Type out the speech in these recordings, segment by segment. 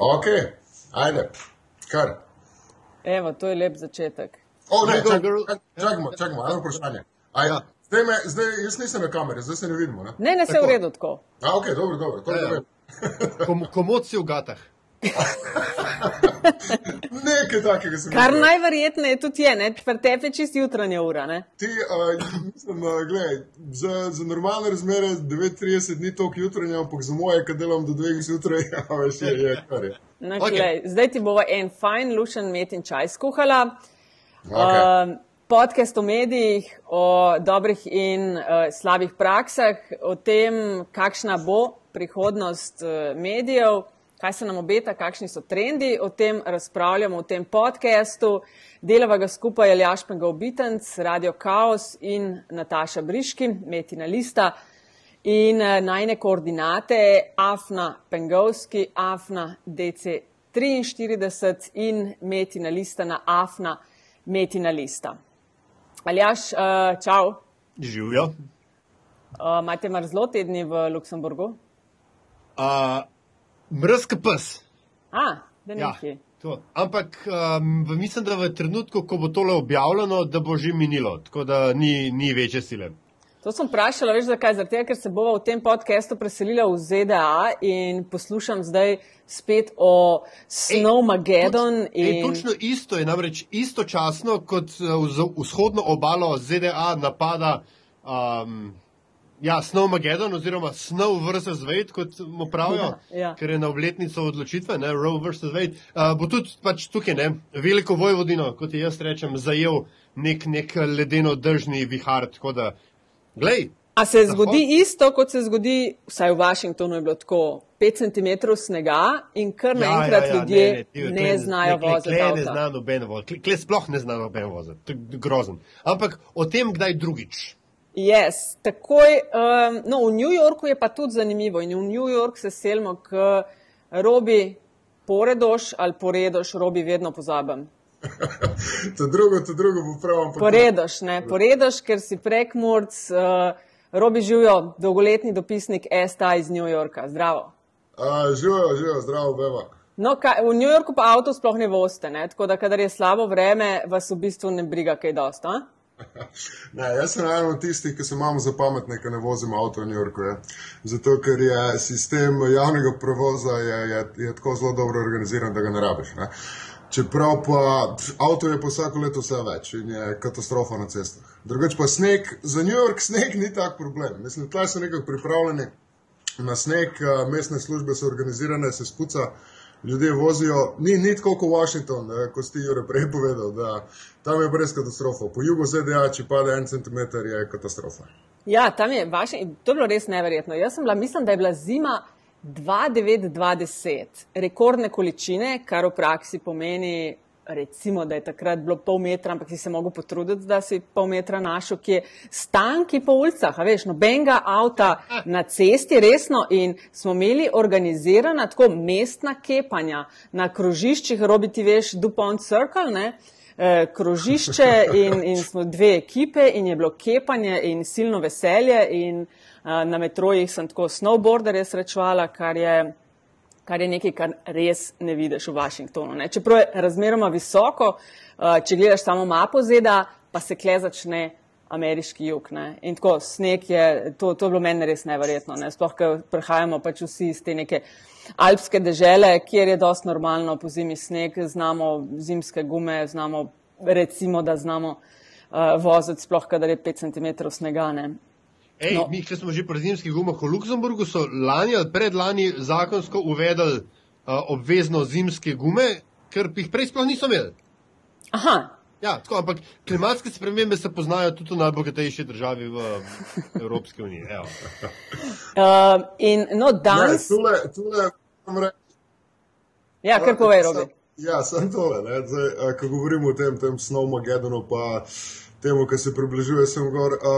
Ok, ajde, kar. Evo, to je lep začetek. O, ne, čakamo, čakamo, eno vprašanje. A, Ja. zdaj, me, zdaj, jaz nisem na kameri, zdaj se ne vidimo. Ne? Ne, ne, se v redu tako. A, ok, dobro, dobro. To Ja, ja. Kom, komod si v gatah. Nekaj takega sem Kar videl. najverjetneje tudi je, ne, pri tebi je čist jutranja ura. Ne? Ti, uh, mislim, uh, gledaj, za, za normalne razmere 9:30 ni toliko jutranja, ampak za moje, ki delam do 2 zjutraj, a veš, je, je kar je. No, Ok. okay. Zdaj ti bova en fajn, lušen met in čaj skuhala. Okay. Um, podcast o medijih, o dobrih in uh, slabih praksah, o tem, kakšna bo prihodnost uh, medijev, kaj se nam obeta, kakšni so trendi. O tem razpravljamo v tem podkastu. Delava ga skupaj Aljaš Pengovitenc, Radio Chaos in Nataša Briški, Metina Lista. In uh, najne koordinate Afna Pengovski, Afna DC43 in Metina Lista na Afna Metina Lista. Aljaš, uh, čau. Živijo. Uh, imate mar zelo tedni v Luksemburgu? Uh, Mrzka pes. A, da Ja, nekje. to. Ampak um, mislim, da v trenutku, ko bo tole objavljeno, da bo že minilo, tako da ni, ni večje sile. To sem vprašala, veš zakaj? Tega, ker se bova v tem podkastu preselila v ZDA in poslušam zdaj spet o Snowmageddon. Ej, In... točno isto je namreč istočasno, kot uh, vz- vzhodno obalo ZDA napada um, ja, Snowmageddon oziroma Snow vs. Wade, kot mu pravijo, Ja, ja. ker je na obletnico odločitve, ne, Roe vs. Wade. Uh, bo tudi pač tukaj, ne, veliko vojvodino, kot jaz rečem, zajel nek, nek ledeno držni vihar. Tako da, glej, A se Zahod- zgodi isto, kot se zgodi, vsaj v Washingtonu je bilo tako, 5 cm snega in kar naenkrat ja, ja, ljudje ne, ne, tle- ne znajo tle- voziti. Tle ne avta. zna noben voziti, tle- tle sploh ne zna noben voziti, grozen. Ampak o tem kdaj drugič. Yes, takoj, um, no, v New Yorku je pa tudi zanimivo in v New York se selimo, k robi poredoš ali poredoš, robi vedno pozabim. To drugo, to drugo bo prav. ampak- Poredoš, ne, poredoš, ker si prekmurc, uh, robi živijo, dolgoletni dopisnik STA iz New Yorka. Zdravo. A, Živijo, živijo, zdravo, beva. No, kaj, v New Yorku pa avto sploh ne voste, ne? tako da, kadar je slabo vreme, vas v bistvu ne briga kaj dosta. Ne, jaz sem eden od tistih, ki se imamo za pametne, ki ne vozimo avto v New Yorku. Je. Zato, ker je sistem javnega prevoza je, je, je tako zelo dobro organiziran, da ga ne rabiš. Ne. Čeprav pa avto je pa vsako leto vse več in je katastrofa na cestah. Drugač pa sneg, za New York sneg ni tak problem. Mislim, tleh so nekako pripravljeni na sneg, mestne službe so organizirane, se spuca, ljudje vozijo. Ni, ni tako kot Washington, eh, kot si ti Jure prej povedal, da tam je brez katastrofa. Po jugu ZDA, če pade en centimeter, je katastrofa. Ja, tam je vaše, to je bilo res neverjetno. Jaz sem bila, mislim, da je bila zima 2920, rekordne količine, kar v praksi pomeni, recimo, da je takrat bilo pol metra, ampak si se mogel potruditi, da si pol metra našel, ki je stanki po ulicah, a veš, nobenega avta na cesti, resno, in smo imeli organizirana tako mestna kepanja na krožiščih, robi ti veš, Dupont Circle, ne? eh, krožišče in, in smo dve ekipe in je bilo kepanje in silno veselje. In uh, na metrojih sem tako snowboarderje srečevala, kar je, kar je nekaj, kar res ne vidiš v Washingtonu. Ne? Čeprav je razmeroma visoko, uh, če gledaš samo mapo ZDA, pa se kle začne ameriški jug. Ne? In tako sneg je, to, to je bilo meni res neverjetno. Ne? Sploh, ker prihajamo pač vsi iz te neke alpske dežele, kjer je dosti normalno po zimi sneg, znamo zimske gume, znamo recimo, da znamo uh, voziti, sploh kadar je 5 cm snega. Ne? Ej, No. mi, ki smo že pri zimskih gumah v Luksemburgu, so lani ali predlani zakonsko uvedli uh, obvezno zimske gume, ker jih prej sploh niso imeli. Aha, Ja, tako, ampak klimatske spremembe se poznajo tudi v najbogatejši državi v Evropski uniji. Evo. uh, in no, Ne, danes. tule, tule, moram reči, Ja, kar povej, Robi. Ja, sem tole. ne, Zdaj, ko govorimo o tem, tem Snowmagedonu, pa temu, ki se približuje sem gor. A,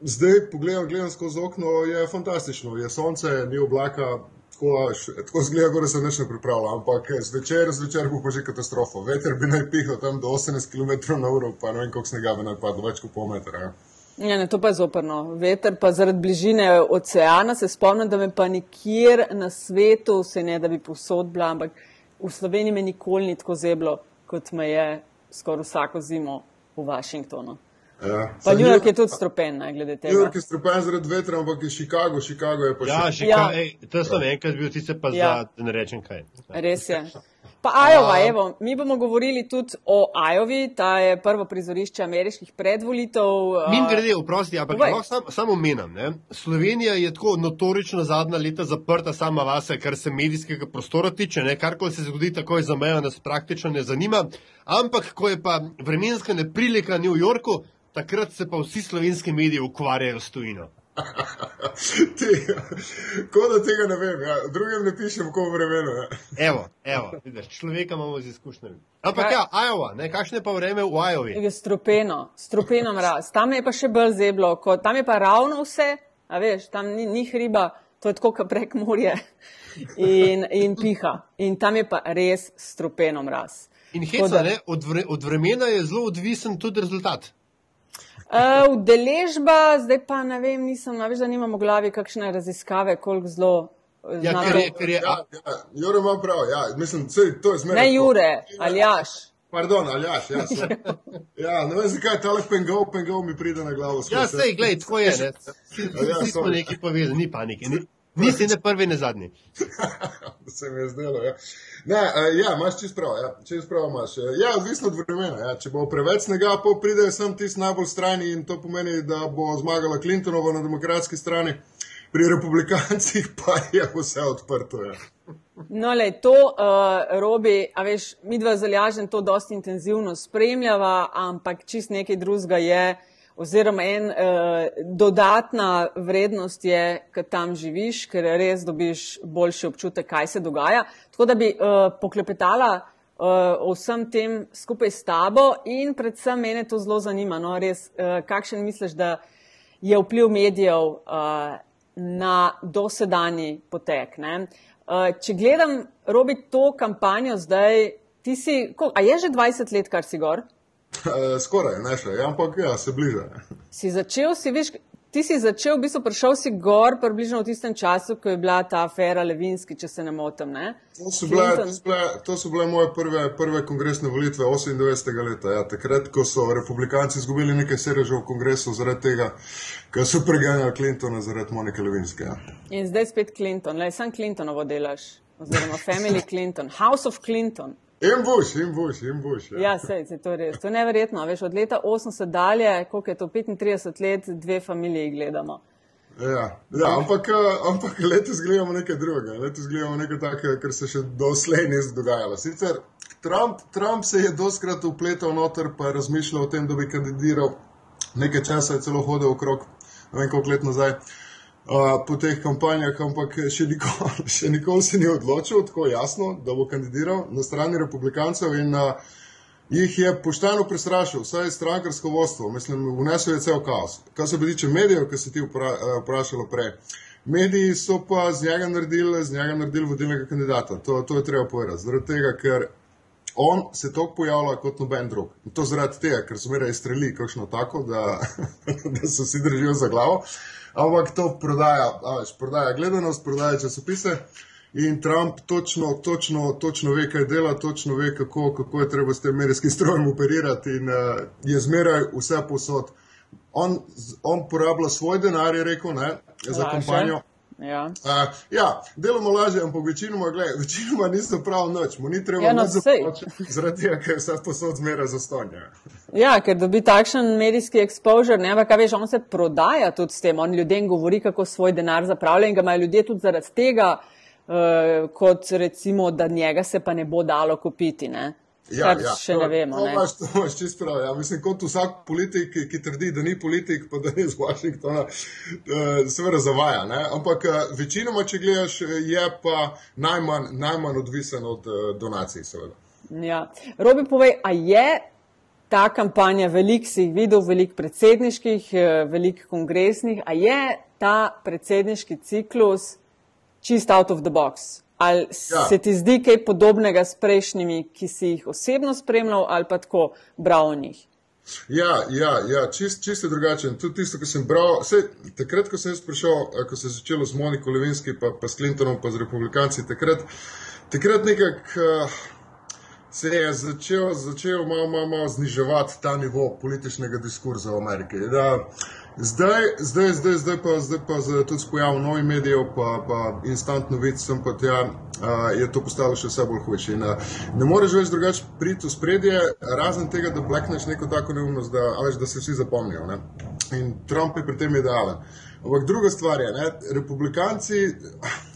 zdaj, pogledam, gledam skozi okno, je fantastično. Je sonce, ni oblaka, tako, tako zgleda, gore se nič ne pripravlja. Ampak eh, zvečer, zvečer bo pa že katastrofa. Veter bi naj pihal tam do 18 km na uro, pa ne vem, koliko snega bi naj padlo, več kot pol metra. Ja. Ja, ne, to pa je zoprno. Veter pa zaradi bližine oceana se spomnim, da me pa nikjer na svetu, se ne da bi posod bila, ampak v Sloveniji me nikoli ni tako zeblo, kot me je skoraj vsako zimo v Washingtonu. Ja. Pa New York je tudi stropen, ne, glede tega. New York je strupen zaradi vetra, ampak je Chicago, Chicago je pa Ja, še. že Ja. ja. kaj, to sem enkrat bil, ti se pa Ja. ja. za, da ne rečem kaj. Res je. Pa Iowa, evo, mi bomo govorili tudi o Iowi, ta je prvo prizorišče ameriških predvolitev. Min grede, vprosti, ampak lahko sam, samo menim. Ne? Slovenija je tako notorično zadnja leta zaprta sama vase, kar se medijskega prostora tiče, ne? karkoli se zgodi takoj za mejo, nas praktično ne zanima. Ampak, ko je pa vremenska neprilika v New Yorku, takrat se pa vsi slovenski mediji ukvarjajo s tujino. Ti, Ko da tega ne vem, ja. drugim ne pišem, ko v vremenu. Ja. Evo, evo, vidiš, človeka imamo z izkušnjami. Ampak Kaj- ja, Iowa, ne, kakšno je pa vreme v Iowi? Je strupeno, strupeno mraz. Tam je pa še bolj zeblo, kot tam je pa ravno vse, a veš, tam ni, ni hriba, to je tako, kot prek morje in, in piha. In tam je pa res strupeno mraz. In heca, da- ne, od, vre, od vremena je zelo odvisen tudi rezultat. Uh, Udeležba, zdaj pa ne vem, nisem, a veš, da nimam v glavi kakšne raziskave, koliko zelo. eh, Ja, ker je, ker je, Ja, ja, Jure ima prav, ja. mislim, sej, to je zmeraj. Ne tako. Jure, Aljaš. Pardon, Aljaš, ja. sem. Ja, ne vem, zakaj tale pengov, pengov mi pride na glavo. Ja, skozi. sej, glej, tako je. Ne. Ja, Vsi smo sorry. neki povezani, ni panike. Ni, nisi ne prvi, ne zadnji. se mi je zdelo. Ja, ne, uh, ja imaš čist prav. Ja, čist prav imaš. Eh, Ja, odvisno od vremena. Ja. Če bo preveč snega, pa pride sem tisti najbolj strani in to pomeni, da bo zmagala Clintonova na demokratski strani. Pri republikancih pa je vse odprto. Ja. No, le to, uh, Robi, a veš, mi dva zalažen to dosti intenzivno spremljava, ampak čist nekaj drugega je, oziroma en uh, dodatna vrednost je, ker tam živiš, ker res dobiš boljši občutek, kaj se dogaja. Tako da bi uh, poklepetala uh, o vsem tem skupaj s tabo in predvsem mene to zelo zanima, no, res, uh, kakšen misliš, da je vpliv medijev uh, na dosedanji potek. Ne? Uh, če gledam, robi to kampanjo zdaj, ti si, ko, a je že 20 let, kar si gor? Uh, skoraj, ne še, ja, ampak ja, se bliža. Si začel, si viš, ti si začel, v bistvu prišel si gor približno v tistem času, ko je bila ta afera Levinski, če se ne motim. Ne? To so, bile, to, so bile, to so bile moje prve, prve kongresne volitve 98. leta. Ja, takrat, ko so republikanci izgubili nekaj sedežev v kongresu zaradi tega, ker so preganjali Clintona zaradi Monike Levinske. Ja. In zdaj spet Clinton, le sam Clintonovo delaš, oziroma Family Clinton, House of Clinton. In Bush, in Bush, in Bush. Ja. Ja, sej, sej, to je res. To je neverjetno. Veš, od leta 80 dalje, koliko je to 35 let, dve familiji gledamo. Ja, ja, ampak, eh, ampak letos gledamo nekaj drugega. Letos gledamo nekaj takega, kar se še doslej ni dogajalo. Sicer Trump, Trump se je doskrat upletal noter, pa je razmišljal o tem, da bi kandidiral. Nekaj časa je celo hodil okrog, ne vem koliko let nazaj, uh, po teh kampanjah, ampak še nikoli, še nikoli se ni odločil tako jasno, da bo kandidiral na strani republikancev. In, uh, jih je pošteno prestrašil, vsaj strankarsko vodstvo, mislim, vnesel je cel kaos. Kar se tiče medijev, ki si ti vpra, vprašala prej. Mediji so pa z njega naredili, z njega naredili vodilnega kandidata. To, to je treba povedati. Zaradi tega, ker on se toliko pojavlja kot noben drug. In to zaradi tega, ker so zmeraj streli kakšno tako, da, da se vsi držijo za glavo. Ampak to prodaja, veš, prodaja gledanost, prodaja časopise. In Trump točno, točno, točno ve, kaj dela, točno ve, kako, kako je treba s tem medijskim strojem operirati, in uh, je zmeraj vse posod. On, on porablja svoj denar, je rekel, ne, za kampanjo. Ja. Uh, ja, deloma lažje, ampak večinoma, gledaj, večinoma niso prav noč, mu ni treba Ja, no, nič sej. zaplačati, zaradi tega, ker vse posod zmeraj zastonja. ja, ker dobi takšen medijski exposure, ne, ampak a veš, on se prodaja tudi s tem, on ljudem govori, kako svoj denar zapravlja in ga imajo ljudje tudi zaradi tega, uh, kot recimo, da njega se pa ne bo dalo kupiti. Ne. Kar še to- ne vemo. To Ne. imaš, to imaš čist prav. Ja. Mislim, kot vsak politik, ki, trdi, da ni politik, pa da ni iz Washingtona, uh, seveda zavaja. Ne? Ampak uh, večinoma, če gledaš, eh, je pa najmanj, najmanj odvisen od uh, donacij, seveda. Ja. Robi, povej, a je ta kampanja, veliko si jih videl, veliko predsedniških, eh, veliko kongresnih, a je ta predsedniški ciklus čist out of the box? Ali Ja. se ti zdi kaj podobnega s prejšnjimi, ki si jih osebno spremljal ali pa tako bral o njih? Ja, ja, ja čist, čisto drugačen. Tudi tisto, ko sem bral, vse, takrat, ko sem jaz prišel, eh, ko se je začelo z Moniko Levinski, pa, pa s Clintonom, pa z republikanci, takrat, takrat nekako uh, se je začel, začel malo, malo, malo zniževati ta nivo političnega diskurza v Ameriki. Da, zdaj, zdaj, zdaj, zdaj pa, zdaj pa z, tudi s pojavom novih medijev, pa, pa instant novic, sem pa tja, uh, je to postalo še vse bolj hujše. In, uh, ne moreš več drugače priti v spredje, razen tega, da blekneš neko tako neumnost, da, veš, da se vsi zapomnijo. Ne? In Trump je pri tem idealen. Ampak druga stvar je, da republikanci,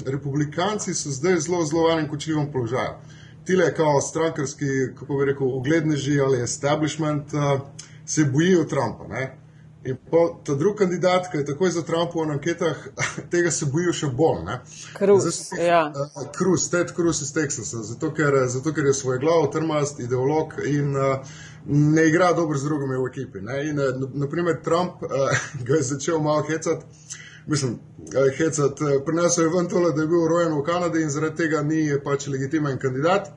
republikanci so zdaj zelo, zelo v enem kočljivem položaju tile kao strankarski, kako bi rekel, ugledneži ali establishment uh, se bojijo Trumpa. Ne? In po, ta drugi kandidat, ki je takoj za Trumpa v anketah, tega se bojijo še bolj. Cruz, ja. Uh, Cruz, Ted Cruz iz Teksasa, zato ker, zato ker je svoj glav, trmast, ideolog in uh, ne igra dobro z drugimi v ekipi. Ne? In, uh, naprimer, Trump uh, ga je začel malo hecati mislim, hecati. Eh, prinesel je ven tole, da je bil rojen v Kanadi in zaradi tega ni pač legitimen kandidat.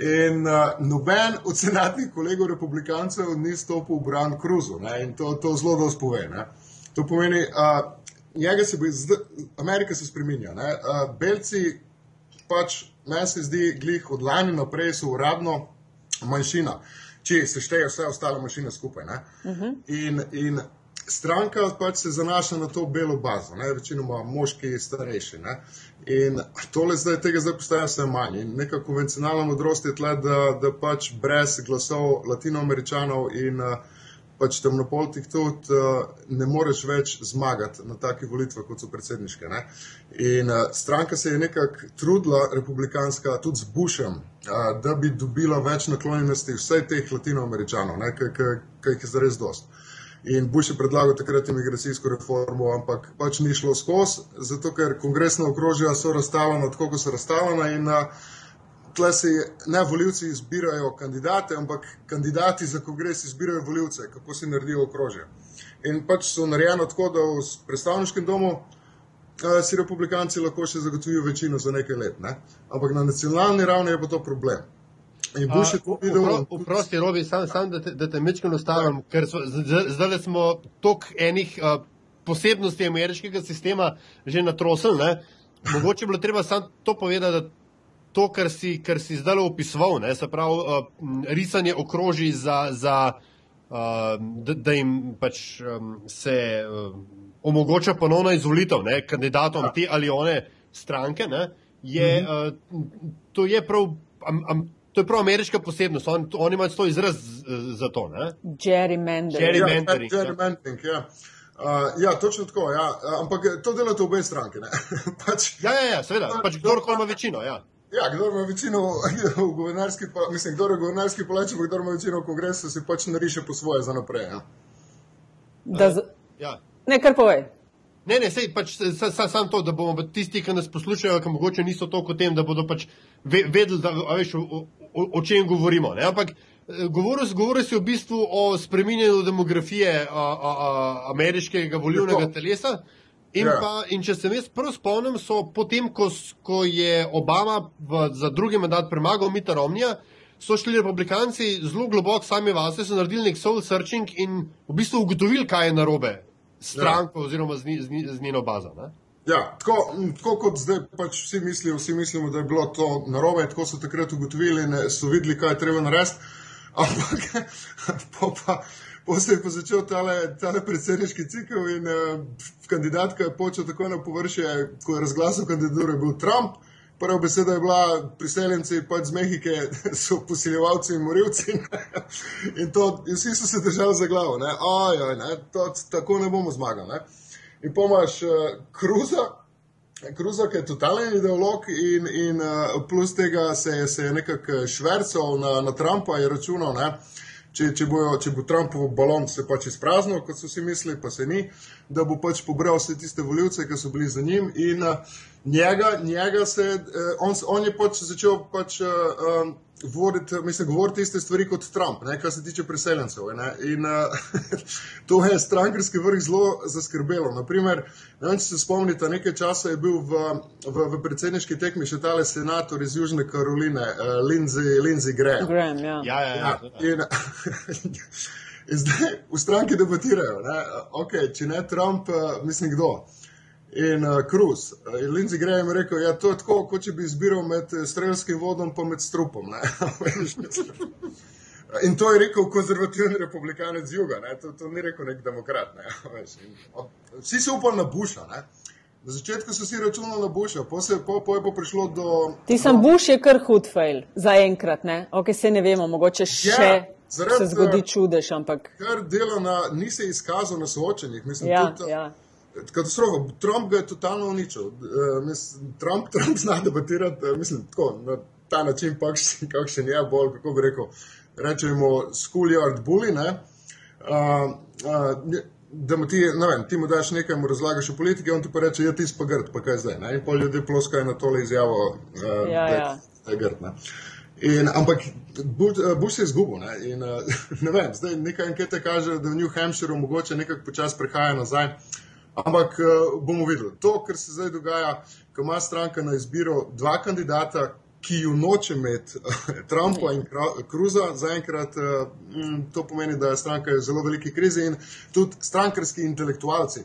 In uh, noben od senatnih kolegov republikancev ni stopil v bran Cruzu in to, to zelo dobro spove. Ne? To pomeni, uh, njega se bo zdaj, Amerika se spremenja. Uh, belci pač meni se zdi, glih od lani naprej so uradno manjšina, če se šteje vse ostale manjšine skupaj. Uh mhm. -huh. in, in stranka pač se zanaša na to belo bazo, ne, večinoma moški, starejši. Ne. In tole zdaj, tega zdaj postaja vse manj. In neka konvencionalna modrost je tle, da, da pač brez glasov latinoameričanov in uh, pač temnopoltih tudi uh, ne moreš več zmagati na takih volitvah, kot so predsedniške. Ne. In uh, stranka se je nekako trudila, republikanska, tudi z Bushem, da bi dobila več naklonjenosti vseh teh latinoameričanov, ki jih je zares dosti. In Bush je predlagal takrat imigracijsko reformo, ampak pač ni šlo skozi, zato ker kongresna okrožja so razstavljena tako, kot so razstavljena. In tle se ne voljivci izbirajo kandidate, ampak kandidati za kongres izbirajo voljivce, kako si naredijo okrožje. In pač so narejeno tako, da v predstavniškem domu si republikanci lahko še zagotovijo večino za nekaj let. Ne? Ampak na nacionalni ravni je pa to problem. In bo še to videl. Vprosti, Robi, samo sam, da te, te mečkano stavim, ker so, zdaj smo tok enih uh, posebnosti ameriškega sistema že natrosili. Mogoče bi bilo treba samo to povedati, da to, kar si, kar si zdaj opisoval, ne, se pravi, uh, risanje okroži za, za uh, da, da jim pač um, se uh, omogoča ponovno izvolitev ne, kandidatom te ali one stranke, ne, je, mhm. uh, to je prav. Um, um, To je prav ameriška posebnost, oni on imajo to izraz za to. Gerrymandering. Gerrymandering. Ja, gerrymandering ja. Uh, ja, točno tako. Ja. Ampak to delate obe stranke. pač, ja, ja, ja, seveda. Pač kdorkoli ima večino. Ja. Ja, kdo ima večino v guvernarski, mislim, kdo je guvernarski palač, pa kdo ima večino v kongresu, si pač nariše po svoje za naprej. Ja. Z... Ja. Ne, kar povej. Ne, ne, sej pač samo sa, sa, to, da bomo tisti, ki nas poslušajo, ki mogoče niso toliko o tem, da bodo pač vedeli, da, veš, o, o, o čem govorimo. Ne? Ampak eh, govoril, govoril si v bistvu o spreminjanju demografije a, a, a, ameriškega volilnega telesa. In, ja. pa, in če se jaz prav spomnim, so potem, ko, ko je Obama v, za drugi mandat premagal Mita Romnija, so šli republikanci zelo globoko sami vase, so naredili nek soul searching in v bistvu ugotovili, kaj je narobe s stranko ja. oziroma z, z, z njeno bazo. Ne? Ja, tako, tako kot zdaj pač vsi mislijo, vsi mislimo, da je bilo to narobe, tako so takrat ugotovili in so videli, kaj je treba narediti. Ampak po pa, po se je pa začel tale, tale predsedniški cikl in uh, kandidatka je počel tako na površje, ko je razglasil kandidaturo, je bil Trump. Prva beseda je bila, priseljenci pač z Mehike so posiljevalci in morilci. in, to, in vsi so se držali za glavo, ne, ojoj, ne, to, tako ne bomo zmagali. Ne. In pomaš uh, Kruza, Kruza, ki je totalen ideolog, in, in uh, plus tega se, se je nekako švrcal na, na Trumpa in računal, ne, če, če, bojo, če bo Trumpov balon se pač izpraznil, kot so si mislili, pa se ni, da bo pač pobral vse tiste voljivce, ki so bili za njim. In uh, njega, njega se, uh, on, on je pač začel pač. Uh, um, voditi, mislim, govoriti iste stvari kot Trump, ne, kar se tiče priseljencev. Ne. In uh, to je strankarski vrh zelo zaskrbelo. Naprimer, ne vem, če se spomnite, nekaj časa je bil v, v, v predsedniški tekmi še tale senator iz Južne Karoline, uh, Lindsey, Lindsey Graham. Graham ja. Ja, ja, ja, ja. In, in zdaj v stranki debatirajo, okay, če ne Trump, uh, mislim kdo. In uh, Cruz. In Lindsey Graham je rekel, ja, to je tako, kot če bi izbiral med eh, strelskim vodom pa med strupom. ne. In to je rekel konzervativni republikanec z juga, ne? to, to ni rekel nek demokrat. Ne? In, o, Vsi so upali na Busha. Ne? Na začetku so si računali na Busha, po, se, po, po je pa prišlo do. Ti sem Bush je kar hud fail, zaenkrat, ne? Ok, se ne vemo, mogoče še Ja, yeah, zaradi, se zgodi eh, čudež, ampak. Kar dela na, ni se izkazal na soočenjih. Mislim, Ja, tudi, ja. Katastrofa. Trump ga je totalno uničil. Uh, mislim, Trump, Trump zna debatirati, uh, mislim, tako, na ta način, kakšen kakšen je bolj, kako bi rekel, rečemo, schoolyard bully. Ne? Uh, uh, da mu ti, ne vem, ti mu daš nekaj, mu razlagaš o politiki, on ti pa reče, ja, ti si pa grd, pa kaj zdaj. Ne? In pol ljudi ploskajo na tole izjavo, uh, Ja, da, ja. da je grd. Ne? In, ampak Bush, eh, je izgubil. Ne? In, uh, ne vem, zdaj neka anketa kaže, da v New Hampshireu mogoče nekako počasi prehaja nazaj. Ampak uh, bomo videli. To, kar se zdaj dogaja, ko ima stranka na izbiro dva kandidata, ki ju noče imeti, Trumpa in Cruza, zaenkrat uh, mm, to pomeni, da je stranka v zelo veliki krizi in tudi strankarski intelektualci.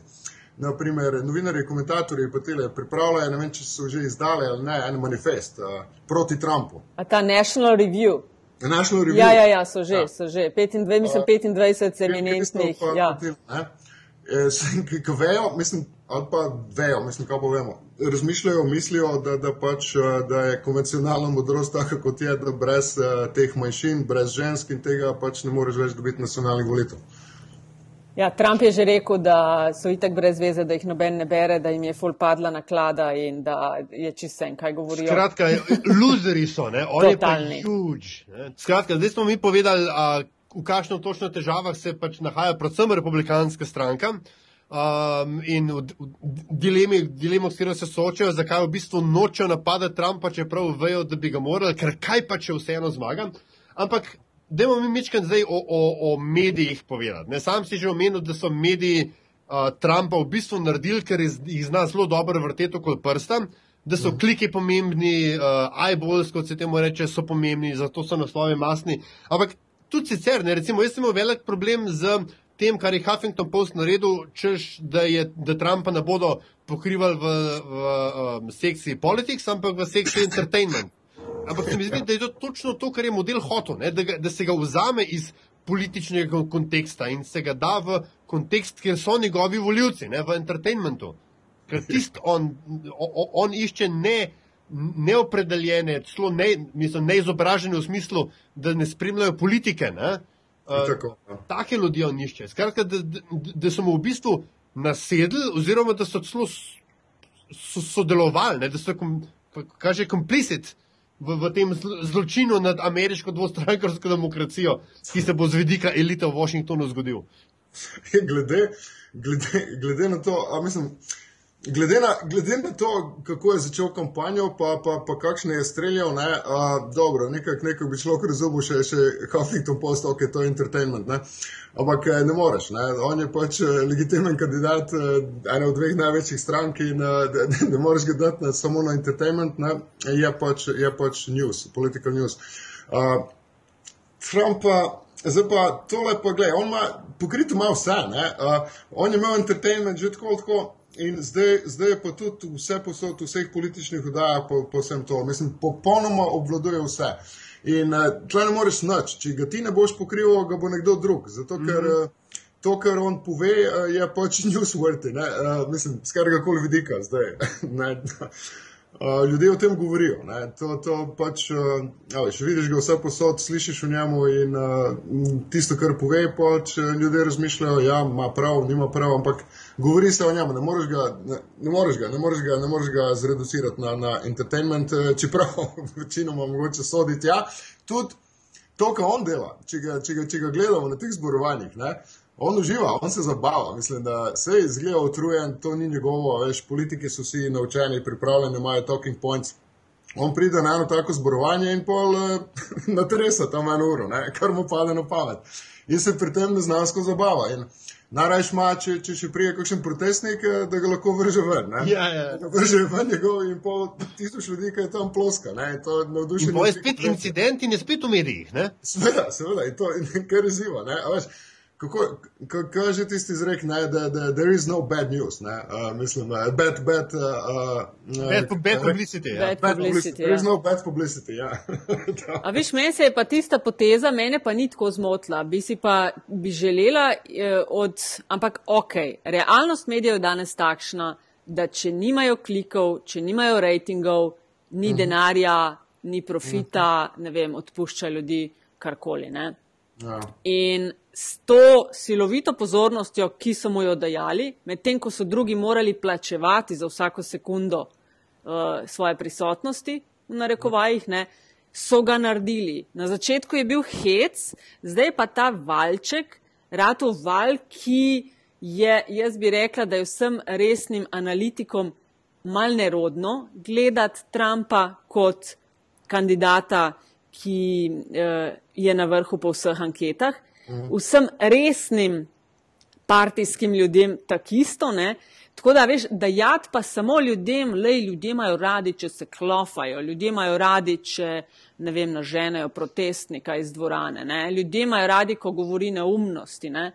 Naprimer, novinarji, komentatorji, pa tele pripravljajo, ne vem, če so že izdali ali ne, en manifest uh, proti Trumpu. A ta National Review. National Review. Ja, ja, ja, so že, Ja. so že. 25, mislim, 25 eminentnih. Pa, Ja. potem, ne, eh, se- ki, ki vejo, mislim, ali pa vejo, mislim, kaj pa vemo. Razmišljajo, mislijo, da, da, pač, eh, da je konvencionalna modrost taka, kot je, da brez uh, teh manjšin, brez žensk in tega pač ne moreš več dobiti nacionalnih volitev. ja, Trump je že rekel, da so itak brez veze, da jih noben ne bere, da jim je full padla naklada in da je čisto en, kaj govorijo. Skratka, luzeri so, ne? oni pa huge. ne. Skratka, zdaj smo mi povedali, a, v kakšno točno težavah se pač nahaja predvsem republikanska stranka. Um, in v, v dilemi, dilemo, s katero se soočajo, zakaj v bistvu nočejo napadati Trumpa, čeprav vejo, da bi ga morali, ker kaj pa če vseeno zmaga. Ampak, dajmo mi mečkaj zdaj o, o, o medijih povedati. Ne, sam si že omenil, da so mediji uh, Trumpa v bistvu naredili, ker jih jih zna zelo dobro vrteti okoli prsta, da so kliki pomembni, uh, eyeballs, kot se temu reče, so pomembni, zato so naslovi masni. Ampak tudi sicer, ne, recimo, jaz sem imel velik problem z tem, kar je Huffington Post naredil, češ, da, je, da Trumpa ne bodo pokrivali v, v um, sekciji politics, ampak v sekciji entertainment. Ampak se mi zdi, da je to točno to, kar je model hotel, ne? da, ga, da se ga vzame iz političnega kon- konteksta in se ga da v kontekst, kjer so njegovi voljivci, ne? v entertainmentu. Ker tist on, on, on išče ne, neopredeljene, celo ne, mislim, neizobražene v smislu, da ne spremljajo politike. Ne? Uh, Tako, ja. take ljudi on išče. Skratka, da, da, da so mu v bistvu nasedli, oziroma da so celo so sodelovali, ne, da so, kom- kaže, complicit v, v tem zl- zločinu nad ameriško dvostrankarsko demokracijo, ki se bo z vidika elite v Washingtonu zgodil. glede, glede, glede na to, a mislim. Glede na, glede na to, kako je začel kampanjo, pa, pa, pa kakšne je streljal, ne, a, dobro, nekako nekaj bi človek razumel, še, še Huffington Post, ok, to je entertainment, ne. Ampak eh, ne moreš, ne. on je pač eh, legitimen kandidat eh, ene od dveh največjih strank in eh, ne, ne moreš ga dati na, samo na entertainment, ne. je pač, je pač news, political news. Uh, Trumpa, zdaj pa tole, pa gledaj, on ima pokrito ima vse, ne? Uh, on je imel entertainment že tako, tako. In zdaj, zdaj je pa tudi vse posod, v vseh političnih oddajah, po, po vsem to. Mislim, popolnoma obvladuje vse. In uh, tle ne moreš nič, če ga ti ne boš pokrival, ga bo nekdo drug. Zato, ker mm -hmm. uh, to, kar on pove, uh, je pač newsworthy, ne? Uh, mislim, z katerega koli vidika zdaj. ne, Uh, ljudje o tem govorijo. Ne? To, to pač, uh, veš, vidiš ga vse posod, slišiš o njemu in uh, tisto, kar pove, pač ljudje razmišljajo, ja, ima prav, nima prav, ampak govori se o njemu. Ne moreš ga, ne, ne moreš ga, ne moreš ga, ne moreš ga zreducirati na, na entertainment, uh, čeprav večinoma mogoče soditi. Ja, tudi to, kar on dela, če ga, če ga, če ga gledamo na teh zborovanjih. Ne? On uživa, on se zabava, mislim, da se je izgleda utrujen, to ni njegovo, veš, politiki so vsi naučeni, pripravljeni, imajo talking points. On pride na eno tako zborovanje in pol uh, natresa tam eno uro, ne, kar mu pade na pamet. In se pri tem neznansko zabava. In Najrajš ima, če, če še prije kakšen protestnik, eh, da ga lahko vrže ven. Ne? Ja, ja. Da Vrže ven njegov in pol tisoč ljudi, ki je tam ploska. Ne? To navdušenje. In to je spet incident in je spet v medijih. Ne? Seveda, seveda, in to je kar izziva. Kako, kako je že tisti izrek, ne, da, da there is no bad news, ne, uh, mislim, uh, bad, bad, uh, uh, bad, bad publicity. Ja. Bad publicity, there is ja. no bad publicity, ja. A viš, meni se je pa tista poteza, mene pa ni tako zmotila. Bi si pa bi želela eh, od, ampak ok, realnost medijev je danes takšna, da če nimajo klikov, če nimajo rejtingov, ni denarja, ni profita, ne vem, odpušča ljudi karkoli. Ne? ja. In s to silovito pozornostjo, ki so mu jo dajali, medtem ko so drugi morali plačevati za vsako sekundo uh, svoje prisotnosti, v narekovajih, ne, so ga naredili. Na začetku je bil hec, zdaj pa ta valček, rato val, ki je, jaz bi rekla, da je vsem resnim analitikom mal nerodno gledati Trumpa kot kandidata, ki uh, je na vrhu po vseh anketah. Vsem resnim partijskim ljudem takisto, ne. Tako da, veš, da jad pa samo ljudem, lej, ljudje imajo radi, če se klofajo, ljudje imajo radi, če, ne vem, naženejo protestnika iz dvorane, ne. Ljudje imajo radi, ko govori neumnosti, ne.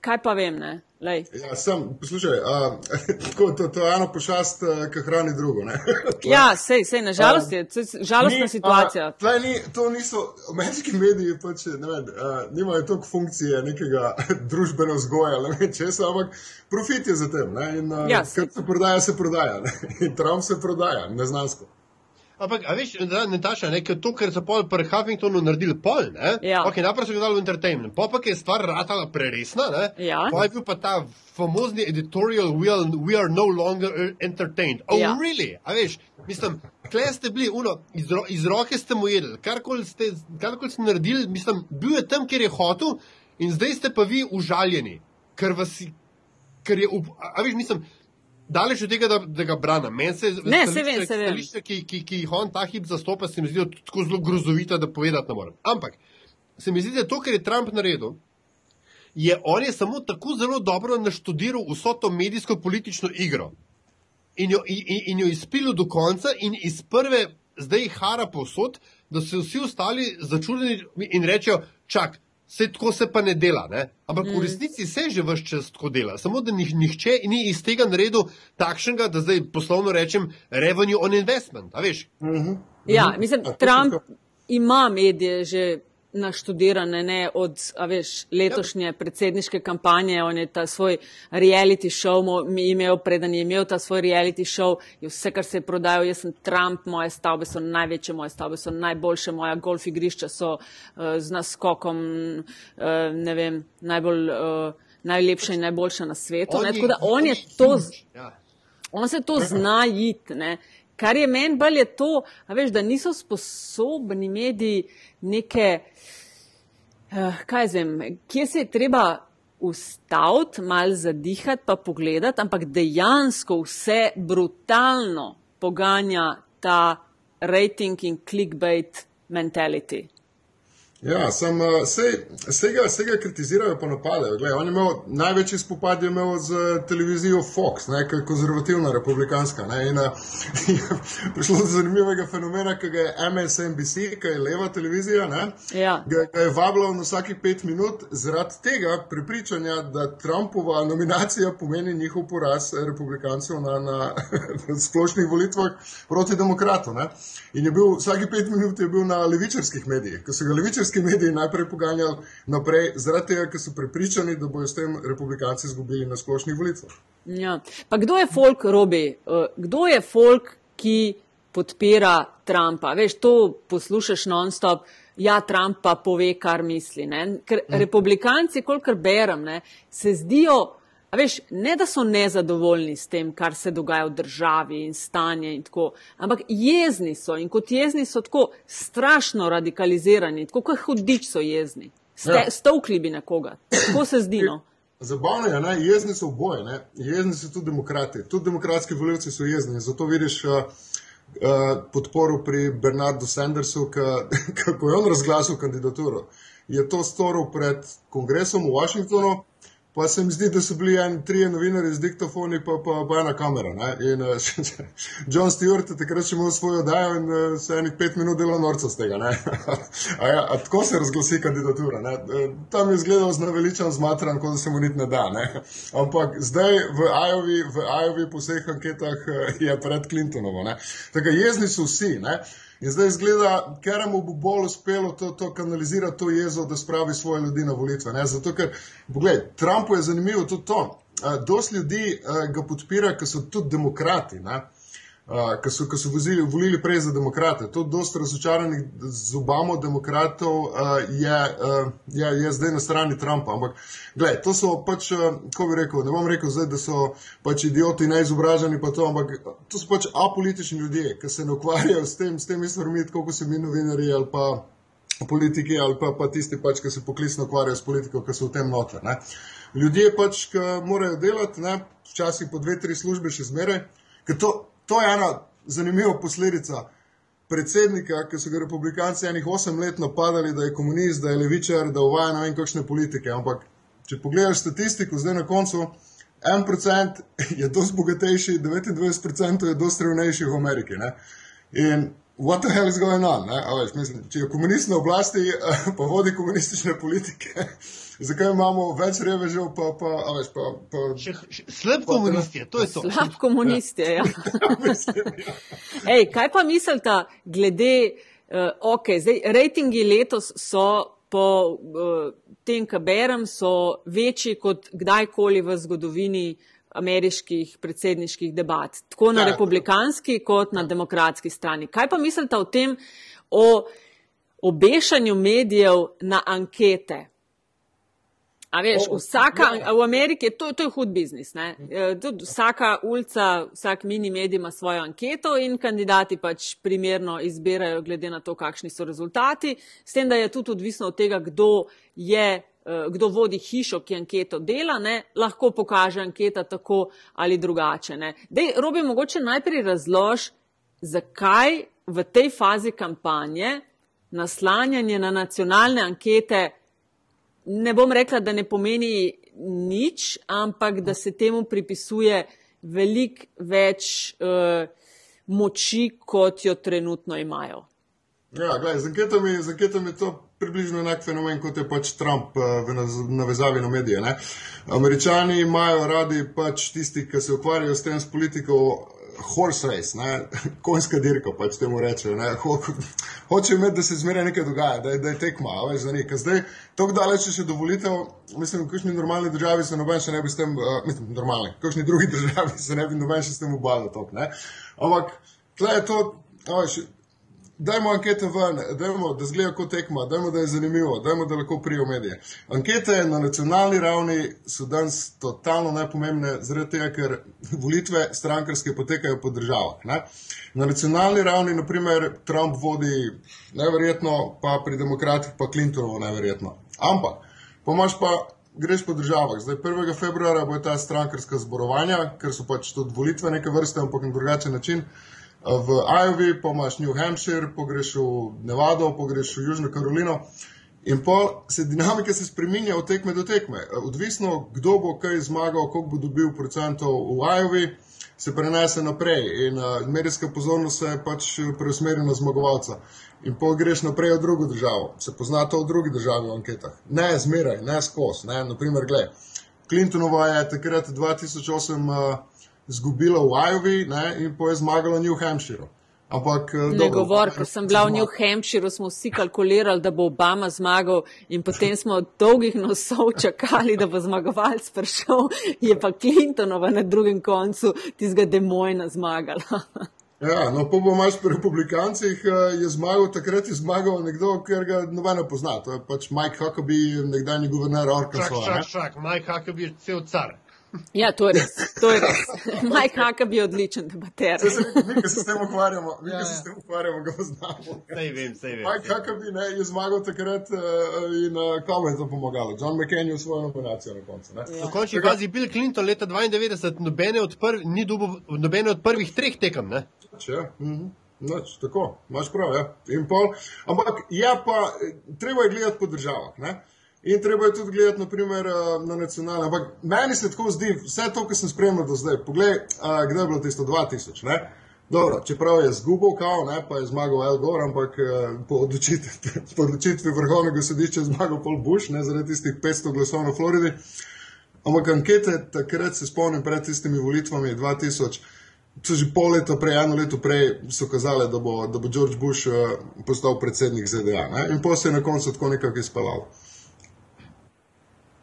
Kaj pa vem, ne, lej. Ja, sem, poslušaj, a, tako, to, to je eno pošast, ki hrani drugo. Ne? Ja, sej, sej, nažalost je, sej, žalostna Ni, situacija. Tlej ni, to niso, ameriški mediji pač, ne vem, a, nimajo toliko funkcije nekega družbeno vzgoja, ne vem česa, ampak profit je za tem. Ne? In a, Ja, kar se prodaja, se prodaja. Ne? In Trump se prodaja, neznansko. Ampak, a veš, Nataša, ne, to, ker so pol pri Huffingtonu naredili pol, ne? Ja. Ok, najprej so ga dali v entertainment, pa, ker je stvar ratala preresna, ne? Ja. Pol je bil pa ta famozni editorial, we are, we are no longer entertained. Oh, Ja. really? A veš, mislim, kle ste bili, uno, iz, ro, iz roke ste mu jedli, karkoli ste, karkoli ste naredili, mislim, bil je tam, kjer je hotel in zdaj ste pa vi užaljeni, ker vas, ker je, a, a veš, mislim, Daleč od tega, da, da ga branim. Meni se Ne, saj vem, saj vem. stališča, ki, ki, ki jih on ta hip zastopa, se mi zdijo tako zelo grozovita, da povedati ne morem. Ampak se mi zdi, da to, kar je Trump naredil, je on je samo tako zelo dobro naštudiral vso to medijsko-politično igro in jo, in, in- in jo izpilil do konca in iz prve zdaj hara povsod, da so vsi ostali začudeni in rečejo, čak. Vse tako se pa ne dela, ne? ampak mm. v resnici se že vse čas tako dela. Samo da nih, nihče ni iz tega naredil takšnega, da zdaj poslovno rečem, revenue on investment. A veš? Ja, mislim, Ja, to Trump ima medije že naštudirane, ne od, a veš, letošnje predsedniške kampanje, on je ta svoj reality show imel, preden je imel ta svoj reality show, je vse, kar se je prodajal, jaz sem Trump, moje stavbe so največje, moje stavbe so najboljše, moja golf igrišča so uh, z naskokom, uh, ne vem, najbolj, uh, najlepša in najboljša na svetu. Ne? Tako da on je to. Ja. On se to zna iti. Ne? Kar je meni bolj je to, veš, da niso sposobni mediji neke, uh, kaj zvem, kje se je treba ustaviti, mal zadihati, pa pogledati, ampak dejansko vse brutalno poganja ta rating in clickbait mentality. Ja, sem, uh, sej, sej, ga, sej ga kritizirajo, pa napadajo. Glej, on je imel največji spopad je imel z televizijo Fox, ne, ki je konzervativna, republikanska. Ne, in uh, je prišlo do zanimivega fenomena, ki ga je MSNBC, ki je leva televizija, ne, Ja. ga, ga je vabila na vsakih pet minut zaradi tega prepričanja, da Trumpova nominacija pomeni njihov poraz republikancev na, na, na splošnih volitvah proti demokratu. Ne. In je bil vsake pet minut je bil na levičarskih medijih, ko so ga levičarski mediji najprej poganjali naprej, zaradi tega, ker so prepričani, da bodo s tem republikanci izgubili na splošnih volitvah. Ja. Pa kdo je folk, Robi? Uh, Kdo je folk, ki podpira Trumpa? Veš, to poslušaš non-stop. Ja, Trump pa pove, kar misli. Ne? Ker republikanci, kolikor berem, ne, se zdijo, a veš, ne da so nezadovoljni s tem, kar se dogaja v državi in stanje in tako, ampak jezni so in kot jezni so tako strašno radikalizirani, tako kot hudič so jezni. Ste, Ja. Stovkli bi nekoga. Tako se zdi. No? Zabavno je, ne? jezni so oboje, ne? jezni so tudi demokrati. Tudi demokratski voljivci so jezni. Zato vidiš uh, uh, podporo pri Bernardu Sandersu, ko je on razglasil kandidaturo. Je to storil pred kongresom v Washingtonu, pa se mi zdi, da so bili en, trije novinari z diktofoni, pa, pa, pa ena kamera. Ne? In uh, John Stewart je takrat še imel svojo oddajo in uh, se enih pet minut delal norca z tega. a, ja, a tako se razglasi kandidatura. Ne? Tam je izgledal znaveličan zmatran, kot da se mu niti ne da. Ne? Ampak zdaj v Ajovi, v Ajovi po vseh anketah je pred Clintonovo. Tako jezni so vsi. Ne? In zdaj izgleda, ker mu bo bolj uspelo to, to kanalizirati, to jezo, da spravi svoje ljudi na volitve. Ne? Zato, ker, poglej, Trumpu je zanimivo tudi to. Uh, dost ljudi uh, ga podpira, ker so tudi demokrati. Ne? Uh, ki so, so vozili, volili prej za demokrate. To dosta razočaranih z Obamo demokratov uh, je, uh, je, je zdaj na strani Trumpa. Ampak, gledaj, to so pač, uh, ko bi rekel, ne bom rekel zdaj, da so pač idioti neizobraženi, pa to, ampak to so pač apolitični ljudje, ki se ne ukvarjajo s tem, s temi stvarmi, kot so mi novinari ali pa politiki ali pa, pa tisti, pač, ki se poklicno ukvarjajo s politiko, ki so v tem noter. Ne. Ljudje pač, ki morajo delati, ne, včasih po dve, tri službe še zmeraj, ker to, to je ena zanimiva posledica predsednika, ki so ga republikanci enih osem let napadali, da je komunist, da je levičar, da uvaja ne vem kakšne politike. Ampak, če pogledaš statistiko, zdaj na koncu, en procent je dosti bogatejši, 29% je dosti revnejši v Ameriki. Ne? In what the hell is going on? Veš, mislim, če je komunist na oblasti, pa vodi komunistične politike, zakaj imamo več revežev, pa, pa, veš, pa, pa še, še, slab komunist je, to je to. Slab komunist je, ja. ja. Ej, kaj pa mislite glede, uh, ok, zdaj, rejtingi letos so po uh, tem, kar berem, so večji kot kdajkoli v zgodovini uh, ameriških predsedniških debat, tako na ja, republikanski kot na demokratski strani. Kaj pa mislite o tem, o obešanju medijev na ankete? A veš, vsaka, v Ameriki to, to je hud biznis. Ne? E, tudi vsaka ulica, vsak mini medij ima svojo anketo in kandidati pač primerno izbirajo glede na to, kakšni so rezultati. S tem, da je tudi odvisno od tega, kdo je kdo vodi hišo, ki anketo dela, ne, lahko pokaže anketa tako ali drugače. Dej, Robi, mogoče najprej razlož, zakaj v tej fazi kampanje naslanjanje na nacionalne ankete, ne bom rekla, da ne pomeni nič, ampak da se temu pripisuje veliko več uh, moči, kot jo trenutno imajo. Ja, gledaj, z anketami, z anketami to približno enak fenomen, kot je pač Trump eh, v navezavi na medije. Ne? Američani imajo radi pač tisti, ki se ukvarjajo s tem s politiko. Horse race, konjska dirka, pač temu rečejo. Ho, hočejo imeti, da se zmeraj nekaj dogaja, da da je tekma, veš, za nekaj. Zdaj, tako daleč, če še dovolite, mislim, v kakšni normalni državi se noben še ne bi s tem, uh, mislim, normalni, v kakšni drugi državi se ne bi noben še s tem ubadal. Ampak, tle je to, veš, Dajmo ankete ven, dajmo, da zgleda kot tekma, dajmo, da je zanimivo, dajmo, da lahko prijo medije. Ankete na nacionalni ravni so danes totalno najpomembne, zaradi tega, ker volitve strankarske potekajo po državah. Ne? Na nacionalni ravni, naprimer, Trump vodi neverjetno, pa pri demokratih pa Clintonovo neverjetno. Ampak, pomaž pa. Greš po državah. Zdaj, 1. februarja bo ta strankarska zborovanja, ker so pač tudi volitve neke vrste, ampak na drugačen način. V Iowi, pa imaš New Hampshire, pogreš v Nevado, pogreš v Južno Karolino. In pa se dinamika se spremenja od tekme do tekme. Odvisno, kdo bo kaj zmagal, koliko bo dobil procentov v Iowi, se prenese naprej. In uh, medijska pozornost se pač preusmeri na zmagovalca. In pa greš naprej v drugo državo. Se pozna to v drugi državi v anketah. Ne zmeraj, ne skos. Naprimer, gledaj, Clintonova je takrat 2008. Uh, izgubila v Iowi ne, in pa je zmagala v New Hampshireu. Ampak, eh, ne govor, ko sem bila v New Hampshireu, smo vsi kalkulirali, da bo Obama zmagal in potem smo dolgih nosov čakali, da bo zmagovalc prišel, je pa Clintonova na drugem koncu tistega demojna zmagala. Ja, no, pa bo imaš pri republikancih, eh, je zmagal, takrat je zmagal nekdo, ker ga nobeno pozna. To je pač Mike Huckabee, nekdanji guverner Arkansas. Čak, čak, čak, Mike Huckabee je cel car. Ja, to je res. To je res. Mike Huckabee je odličen debater. Mi, ki se s tem ukvarjamo, mi, ki se s tem ukvarjamo, ga poznamo. Sej vem, sej vem. Mike Huckabee ne, je zmagal takrat uh, in uh, komu je to pomagalo? John McCain je svojo nominacijo na koncu. Ja. V končni fazi Bill Clinton leta 92 nobene od, prv, ni dubo, nobene od prvih treh tekem, ne? Če, mhm. Noč, tako, imaš prav. Ja. Pol, ampak ja, pa, treba je gledati po državah. Ne? In treba je tudi gledati, naprimer, na nacionalne. Ampak meni se tako zdi, vse to, kar sem spremljal do zdaj. Poglej, kdaj je bilo tisto 2000. Ne? Dobro, čeprav je zgubil, kao, ne, pa je zmagal El Gore, ampak po odločitvi, po odločitvi vrhovnega sodišča je zmagal Paul Bush, ne zaradi tistih 500 glasov na Floridi. Ampak ankete, takrat se spomnim, pred tistimi volitvami 2000, so že pol leta prej, eno leto prej, so kazali, da bo, da bo George Bush uh, postal predsednik ZDA. Ne? In potem se je na koncu tako nekako izpeljal.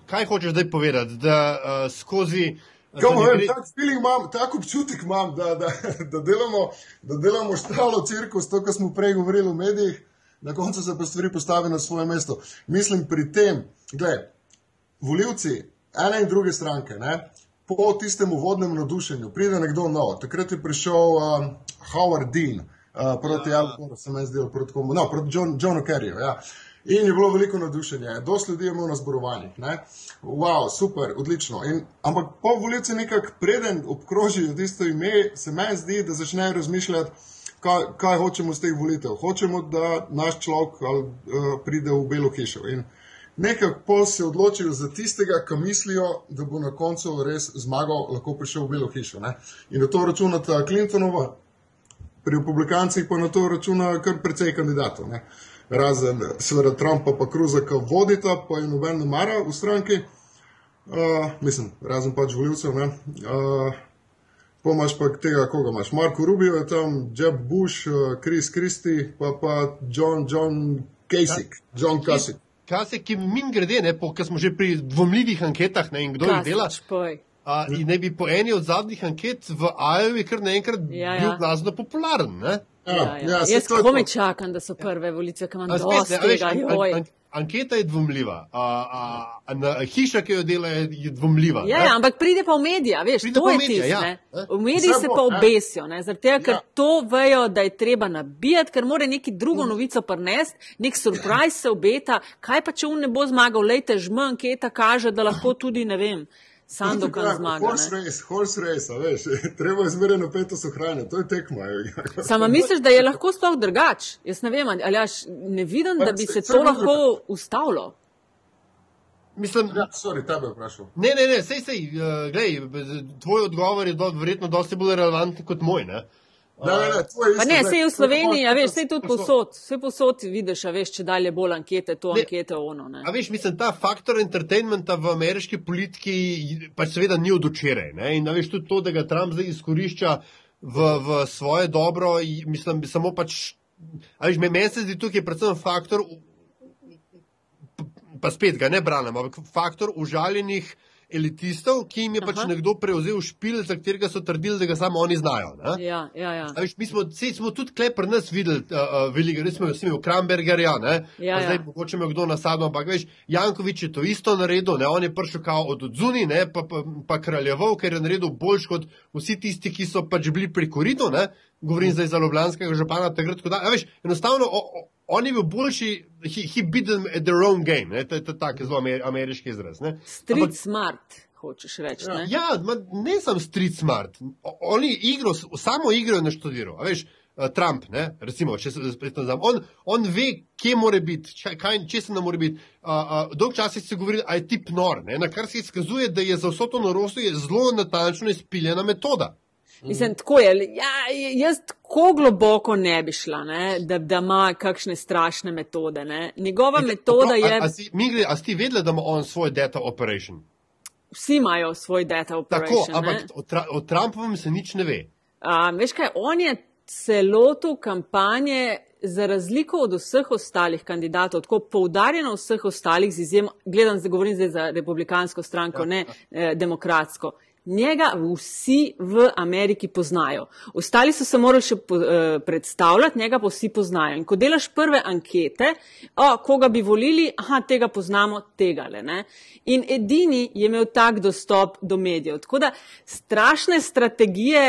Kaj hočeš zdaj povedati? Da uh, skozi. Gre... Tak imam, tak občutek imam, da, da, da delamo, da delamo štalo cirkus, to, kar smo prej govorili v medijih, na koncu se pa stvari postavijo na svoje mesto. Mislim pri tem, gledaj, voljivci ene in druge stranke, ne, po tistem uvodnem navdušenju pride nekdo nov. Takrat je prišel um, Howard Dean uh, proti ja. Alboru, se mi zdi, proti komu, no, proti John, Johnu Kerryju. Ja. In je bilo veliko navdušenja, dosti ljudi je imel na zborovanjih. Wow, super, odlično. In, ampak po volitvi nekako preden obkrožijo tisto ime, se mi zdi, da začnejo razmišljati, kaj, kaj hočemo z teh volitev. Hočemo, da naš človek uh, pride v Belo hišo. In nekako pol se odločijo za tistega, ki mislijo, da bo na koncu res zmagal, lahko prišel v Belo hišo. Ne? In da to računata Clintonova, pri republikancih pa na to računa kar precej kandidatov. Ne? Razen seveda Trumpa pa Kruza, ki vodita, pa je noben ne mara v stranki, uh, mislim, razen pač voljivcev. Uh, Pomaž pa tega, koga imaš. Marko Rubio je tam, Jeb Bush, uh, Chris Christie, pa pa John, John Kasich. John Kasich. Kasich, ki min grede, ne, po, smo že pri dvomljivih anketah ne, in kdo jih dela. Uh, in ne bi po eni od zadnjih anket v Iowa kar naenkrat ja, ja. bil glasno popularen. Ne? Ja, ja, ja. ja Jaz komaj čakam, da so prve volitve, ki imam dosti tega. An, an, anketa je dvomljiva, a, a, a, hiša, ki jo dela, je, dvomljiva. Ja, ja, ampak pride pa v medije, veš, pride to je tisto. Ja. V mediji se pa obesijo, zaradi tega, ker ja. to vejo, da je treba nabijati, ker mora neki drugo mm. novico prnesti, nek surprise se obeta, kaj pa če on ne bo zmagal, lejte žm, anketa kaže, da lahko tudi ne vem. Sandokan zmaga. Horse race, horse race, veš, treba je zmeraj napetost ohranjati, to je tekmo. Sama misliš, da je lahko sploh drugač? Jaz ne vem, ali jaš ne vidim, da bi se to lahko ustavilo. Mislim, ja, sorry, tebe vprašal. Ne, ne, ne, sej, sej, uh, glej, tvoj odgovor je do, verjetno dosti bolj relevanten kot moj, ne? Uh, Ne, ne, isto, ne, sej v Sloveniji, a veš, sej tudi posod, vse posod vidiš, a veš, če dalje bolj ankete, to ne, ankete ono. Ne. A veš, mislim, ta faktor entertainmenta v ameriški politiki pač seveda ni od včeraj. In veš tudi to, da ga Trump zdaj izkorišča v, v svoje dobro, mislim, samo pač, a veš, meni se zdi tukaj predvsem faktor, pa spet ga ne branem, ampak faktor užaljenih elitistov, ki jim je Aha. pač nekdo prevzel špil, za katerega so trdili, da ga samo oni znajo. Ja, ja, ja. Viš, mi smo, sej, smo tudi klej pri nas videli, uh, velike, res smo imeli Krambergerja, ja, ja. zdaj mogoče me kdo nasadno, ampak veš, Jankovič je to isto naredil, ne? on je prišel kao od odzuni, ne? pa, pa, pa kraljeval, ker je naredil boljš kot vsi tisti, ki so pač bili pri koridu, ne? govorim zdaj za Ljubljanskega župana, takrat, ko da, veš, enostavno. O, o, On je bil boljši, he, he beat them at their own game, ne? to je tako zelo ameriški izraz. Ne? Street Ampak, smart, hočeš reči. Ne, ja, ma, ne sem street smart. Oni igro, samo igro ne študirajo. Veš, uh, Trump, ne? recimo, če se spet nazam, on, on ve, kje more biti, kaj, če se ne more biti. Uh, uh, dolg čas se govori, da je tip nor, ne? na kar se izkazuje, da je za vso to norost zelo natančno izpiljena metoda. Mislim, tako je. Ja, jaz tako globoko ne bi šla, ne, da, da ima kakšne strašne metode. Ne. Njegova Ete, metoda prav, je. A, a, si, Migli, a si vedela, da ima on svoj data operation? Vsi imajo svoj data operation. Tako, ampak o, tra, o Trumpovem se nič ne ve. A, veš kaj, on je celoto kampanje. Za razliko od vseh ostalih kandidatov, tako poudarjeno vseh ostalih, z izjemo, gledam, govorim zdaj za republikansko stranko, ja, ne ja. Eh, demokratsko, njega vsi v Ameriki poznajo. Ostali so se morali še uh, predstavljati, njega pa vsi poznajo. In ko delaš prve ankete, o, koga bi volili, aha, tega poznamo, tega le. Ne? In edini je imel tak dostop do medijev. Tako da strašne strategije,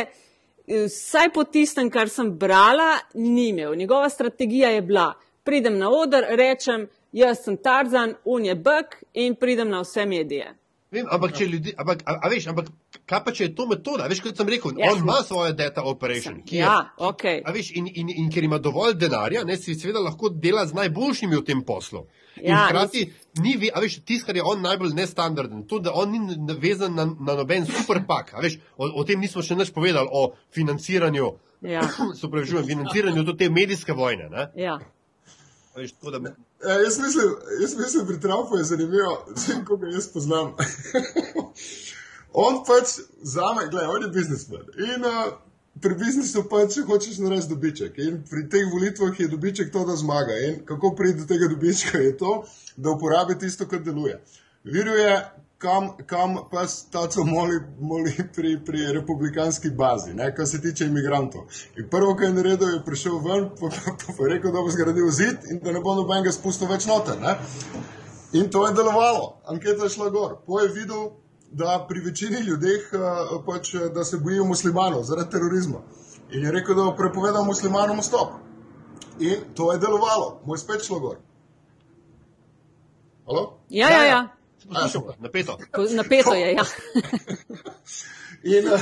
eh, vsaj po tistem, kar sem brala, ni imel. Njegova strategija je bila, pridem na oder, rečem, jaz sem Tarzan, on je Bek in pridem na vse medije. Vem, ampak, če ljudi, ampak, a, a veš, ampak kaj pa če je to metoda? Veš, kot sem rekel, Ja. ja. on ima svoje data operation. je- Ja, ok. A veš, in, in, in ker ima dovolj denarja, ne, si seveda lahko dela z najboljšimi v tem poslu. In Ja, hkrati ni, ve- a veš, tisto, kar je on najbolj nestandarden, to, da on ni vezan na, na noben superpak. A veš, o, o tem nismo še nič povedali, o financiranju, Ja, se upravičujem, financiranju do te medijske vojne. Ne. ja. Veš, tako, da, Ja, jaz, mislim, jaz mislim, pri Trumpu je zanimivo, vsem, ko ga jaz poznam. on pač zame, gledaj, on je biznismen. In uh, pri biznisu pač hočeš narediti dobiček. In pri teh volitvah je dobiček to, da zmaga. In kako pride do tega dobička, je to, da uporabi tisto, kar deluje. Viruje, kam, kam pa taco moli, moli pri, pri republikanski bazi, ne, kar se tiče imigrantov. In prvo, kar je naredil, je prišel ven, pa, pa, pa, pa rekel, da bo zgradil zid in da ne bo nobenega spustil več noter. Ne. In to je delovalo, anketa je šla gor. Po je videl, da pri večini ljudeh uh, pač, eh, da se bojijo muslimanov zaradi terorizma. In je rekel, da bo prepovedal muslimanom vstop. In to je delovalo, moj spet šlo gor. Halo? Ja, ja, ja. poslušamo, napeto. Ko- Napeto je, ja. In uh,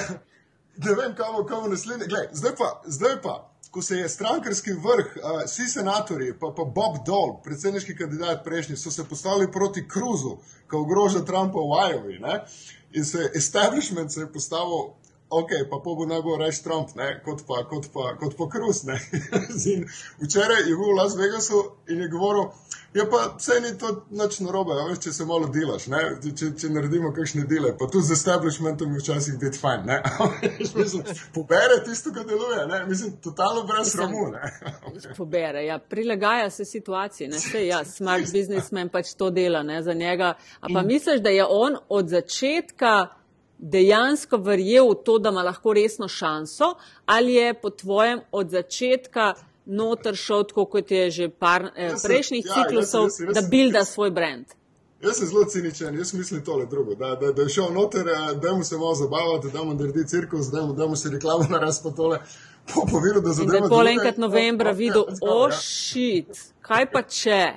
ne vem, kam bo kam naslednje. Glej, zdaj pa, zdaj pa, ko se je strankarski vrh, uh, vsi senatorji, pa, pa Bob Dole, predsedniški kandidat prejšnji, so se postavili proti Cruzu, ki ogroža Trumpa v Iowa. ne, In se establishment se je postavil. Ok, pa po bo najbolj reč Trump, ne, kot pa, kot pa, kot pa. In Včeraj je bil v Las Vegasu in je govoril, ja pa vse ni to nič narobe, veš, če se malo delaš, ne, če, če naredimo kakšne dele, pa tudi z establishmentom je včasih biti fajn, ne. Mislim, pobere tisto, kar deluje, ne, mislim, totalno brez sramu, ne. Pobere, ja. prilagaja se situaciji. Ne? Sej, ja, smart businessman pač to dela ne, za njega. A pa misliš, da je on od začetka dejansko verjel v to, da ima lahko resno šanso, ali je po tvojem od začetka noter šel tako, kot je že par eh, Jaz prejšnjih ja, ciklusov, jaz sem- jaz da bilda jaz- svoj brand? Jaz sem zelo ciničen, jaz mislim tole drugo, da, da, da je šel noter, eh, da mu se malo zabavati, da mu naredi cirkus, da mu, da mu se reklamo naraz pa tole. Po povedal, da zadeva je pol enkrat no, novembra videl, let's go, o ja. kaj pa če?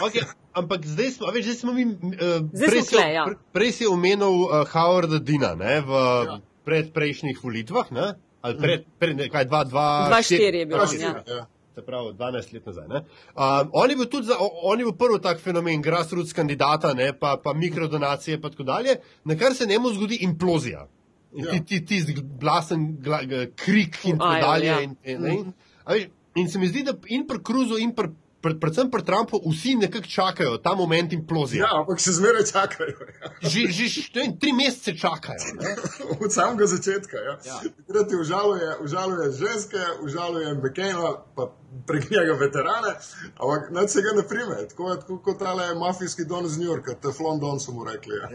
Okay, ampak zdaj smo, veš, zdaj smo mi. Uh, Zdaj prej, smo si- tule, ja. pre- prej si omenil uh, Howarda Dina ne, v Ja. ja. predprejšnjih volitvah. Ne, ali pred, pred, ne, kaj, dva, dva, Dva štiri je bil, Ja, on, štiri, ja. ja. Se pravi, 12 let nazaj. ne. Um, on je bil tudi za, on je bil prvi tak fenomen, grassroots kandidata, ne, pa, pa mikrodonacije in tako dalje, na kar se njemu zgodi implozija. In Ja. ti, ti, ti blasen gla, krik in tako Ajo, dalje. ja. In, in, in, a veš, in se mi zdi, da in pri Cruzu, in pri, pred, predvsem pri Trumpu, vsi nekako čakajo ta moment implozije. Ja, ampak še zmeraj čakajo. Ja. Že, že vem, tri mesece čakajo. Ne? Od samega začetka. Ja. Ja. Takrat ti užaluje, užaluje ženske, užaluje McCaina, pa prek njega veterane, ampak nad se ga ne prime. Tako je tako kot tale mafijski don iz New Yorka, Teflon Don so mu rekli. Ja.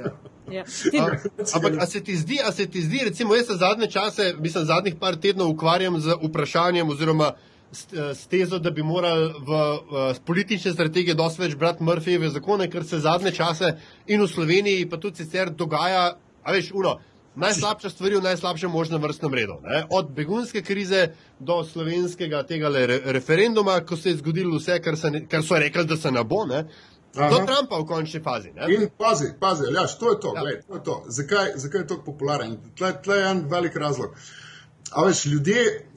Ja. Ja. Ampak, a se ti zdi, a se ti zdi, recimo, jaz se zadnje čase, mislim, zadnjih par tednov ukvarjam z vprašanjem oziroma s, eh, s tezo, da bi morali v, v politične strategije dosti več brati Murphyjeve zakone, ker se zadnje čase in v Sloveniji, pa tudi sicer dogaja, a veš, uno. Najslabša stvar je v najslabšem možnem vrstnem redu. Ne? Od begunske krize do slovenskega tega re, referenduma, ko se je zgodilo vse, kar, se, kar so rekli, da se ne bo, ne? do Aha. Trumpa v končni fazi. Ne? In pazi, pazi, Aljaš, to je to, Ja. gled, to je to. Zakaj, zakaj je tako popularen? Tle, tle je en velik razlog. A veš, ljudje,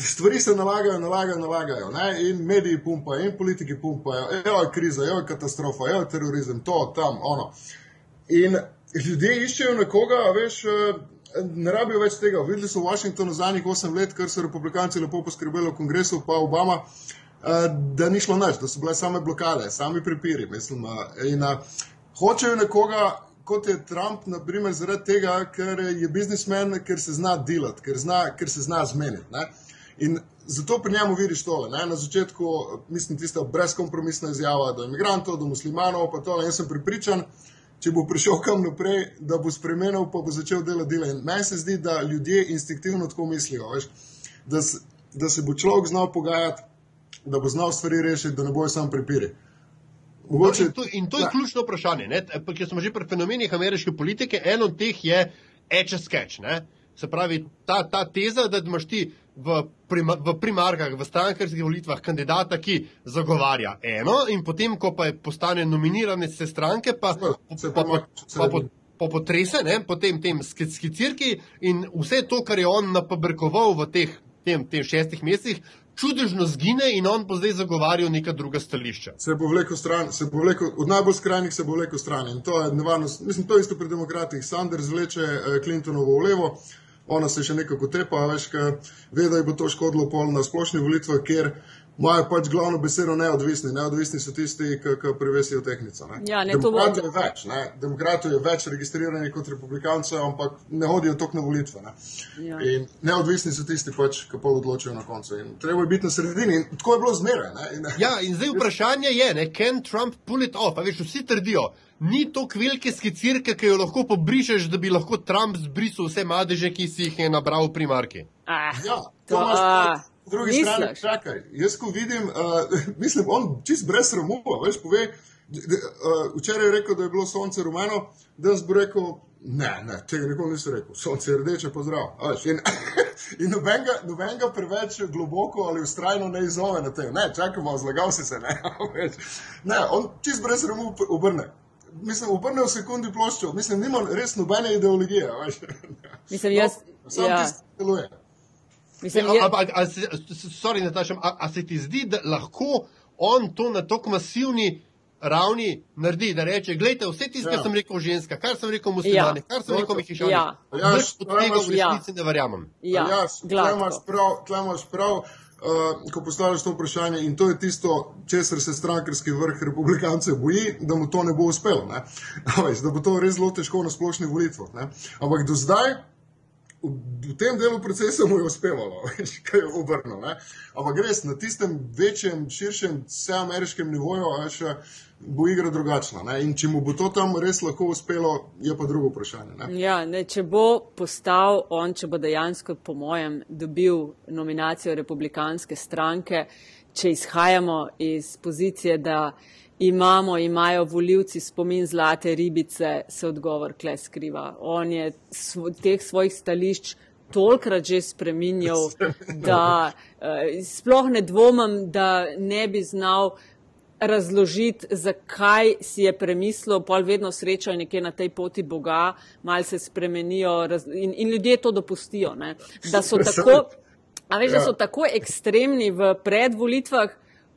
stvari se nalagajo, nalagajo, nalagajo. Ne? In mediji pumpajo, in politiki pumpajo, evo je kriza, evo je katastrofa, evo je terorizem, to, tam, ono. In ljudje iščejo nekoga, veš, eh, ne rabijo več tega. Videli so v Washingtonu zadnjih 8 let, ker so republikanci lepo poskrbeli v kongresu, pa Obama, eh, da ni šlo nič, da so bile same blokade, sami prepiri. Mislim, eh, in hočejo nekoga, kot je Trump, naprimer, zaradi tega, ker je biznismen, ker se zna delati, ker, zna, ker se zna zmeniti. ne. In zato pri njemu vidiš tole. Ne? Na začetku, mislim, tista brezkompromisna izjava do imigrantov, do muslimanov, pa tole. Jaz sem pripričan, če bo prišel kam naprej, da bo spremenil, pa bo začel delati dela. In meni se zdi, da ljudje instinktivno tako mislijo, veš, da, s- da se bo človek znal pogajati, da bo znal stvari rešiti, da ne bojo sam prepiri. Mogoče, In to, in to je Ja. ključno vprašanje. ne. Ker smo že pri fenomenih ameriške politike, en od teh je a sketch. Ne? Se pravi, ta, ta teza, da imaš ti v, prima, v primarkah, v strankarskih volitvah kandidata, ki zagovarja eno, in potem, ko pa je postane nominiran iz te stranke, pa, Se pa, pa, pa, pa, pa potrese, ne, potem tem sk- skicirki in vse to, kar je on napabrkoval v teh tem, tem šestih mesecih, čudežno zgine in on bo zdaj zagovarjal neka druga stališča. Se bo vlekel stran, se bo vlekel, od najbolj skrajnih se bo vlekel stran. In to je nevarnost. Mislim, to je isto pri demokratih. Sanders vleče eh, Clintonovo v levo, ona se še nekako tepa, veš, ka ve, da ji bo to škodilo pol na splošnih volitvah, kjer imajo pač glavno besedo neodvisni. Neodvisni so tisti, ki ki prevesijo tehnico. Ne. Ja, ne, to bo- Demokratov je več, ne. Demokratov je več registriranih kot republikancev, ampak ne hodijo toliko na volitve. Ne. Ja. In neodvisni so tisti, pač, ki pa odločijo na koncu. In treba je biti na sredini. In tako je bilo zmeraj. ne. In, Ja, in zdaj vprašanje je, ne, can Trump pull it off? A veš, vsi trdijo, ni to velike skicirke, ki jo lahko pobrišeš, da bi lahko Trump zbrisal vse madeže, ki si jih je nabral v primarki. Ah, Ja, to, to imaš po drugi strani. misliš? Čakaj, jaz ko vidim, uh, mislim, on čist brez sramu, a veš, pove, d- d- uh, včeraj je rekel, da je bilo sonce rumeno, danes bo rekel, ne, ne, tega nikoli nisem rekel, sonce je rdeče, pozdrav. veš, In, in nobenega, nobenega preveč globoko ali ustrajno ne izzove na tem. Ne, čakamo, zlagal si se, ne. veš. Ne, on čist brez sramu obrne. Mislim, obrne v sekundi ploščo, mislim, nima res nobene ideologije. veš. Mislim, jaz, Sam ja, tisti deluje. Mislim, Ja, je, Ampak, a, se- s- sorry, Nataša, a, a se ti zdi, da lahko on to na tako masivni ravni naredi, da reče, gledajte, vse tisto, Ja. kar sem rekel ženska, kar sem rekel muslimani, Ja. kar sem rekel mehišani, Ja. Ja, nič od to tega v resnici ne verjamem. ja, Aljaž, tle imaš prav, tle imaš prav uh, ko postavljaš to vprašanje, in to je tisto, česar se strankarski vrh republikancev boji, da mu to ne bo uspelo. Ne? A da bo to res zelo težko na splošnih volitvah. ne. Ampak do zdaj. V, v tem delu procesa mu je uspevalo, veš, kaj je obrnil. ne. Ampak res na tistem večjem, širšem, vseameriškem nivoju veš, bo igra drugačna. Ne. In če mu bo to tam res lahko uspelo, je pa drugo vprašanje. Ne. Ja, ne, če bo postal on, če bo dejansko, po mojem, dobil nominacijo republikanske stranke, če izhajamo iz pozicije, da imamo, imajo voljivci spomin zlate ribice, se odgovor kle skriva. On je svo, teh svojih stališč tolkrat že spreminjal, da eh, sploh ne dvomim, da ne bi znal razložiti, zakaj si je premislil, pol vedno srečajo nekje na tej poti Boga, mal se spremenijo raz, in, in ljudje to dopustijo, ne? da so tako, a veš, da so tako ekstremni v predvolitvah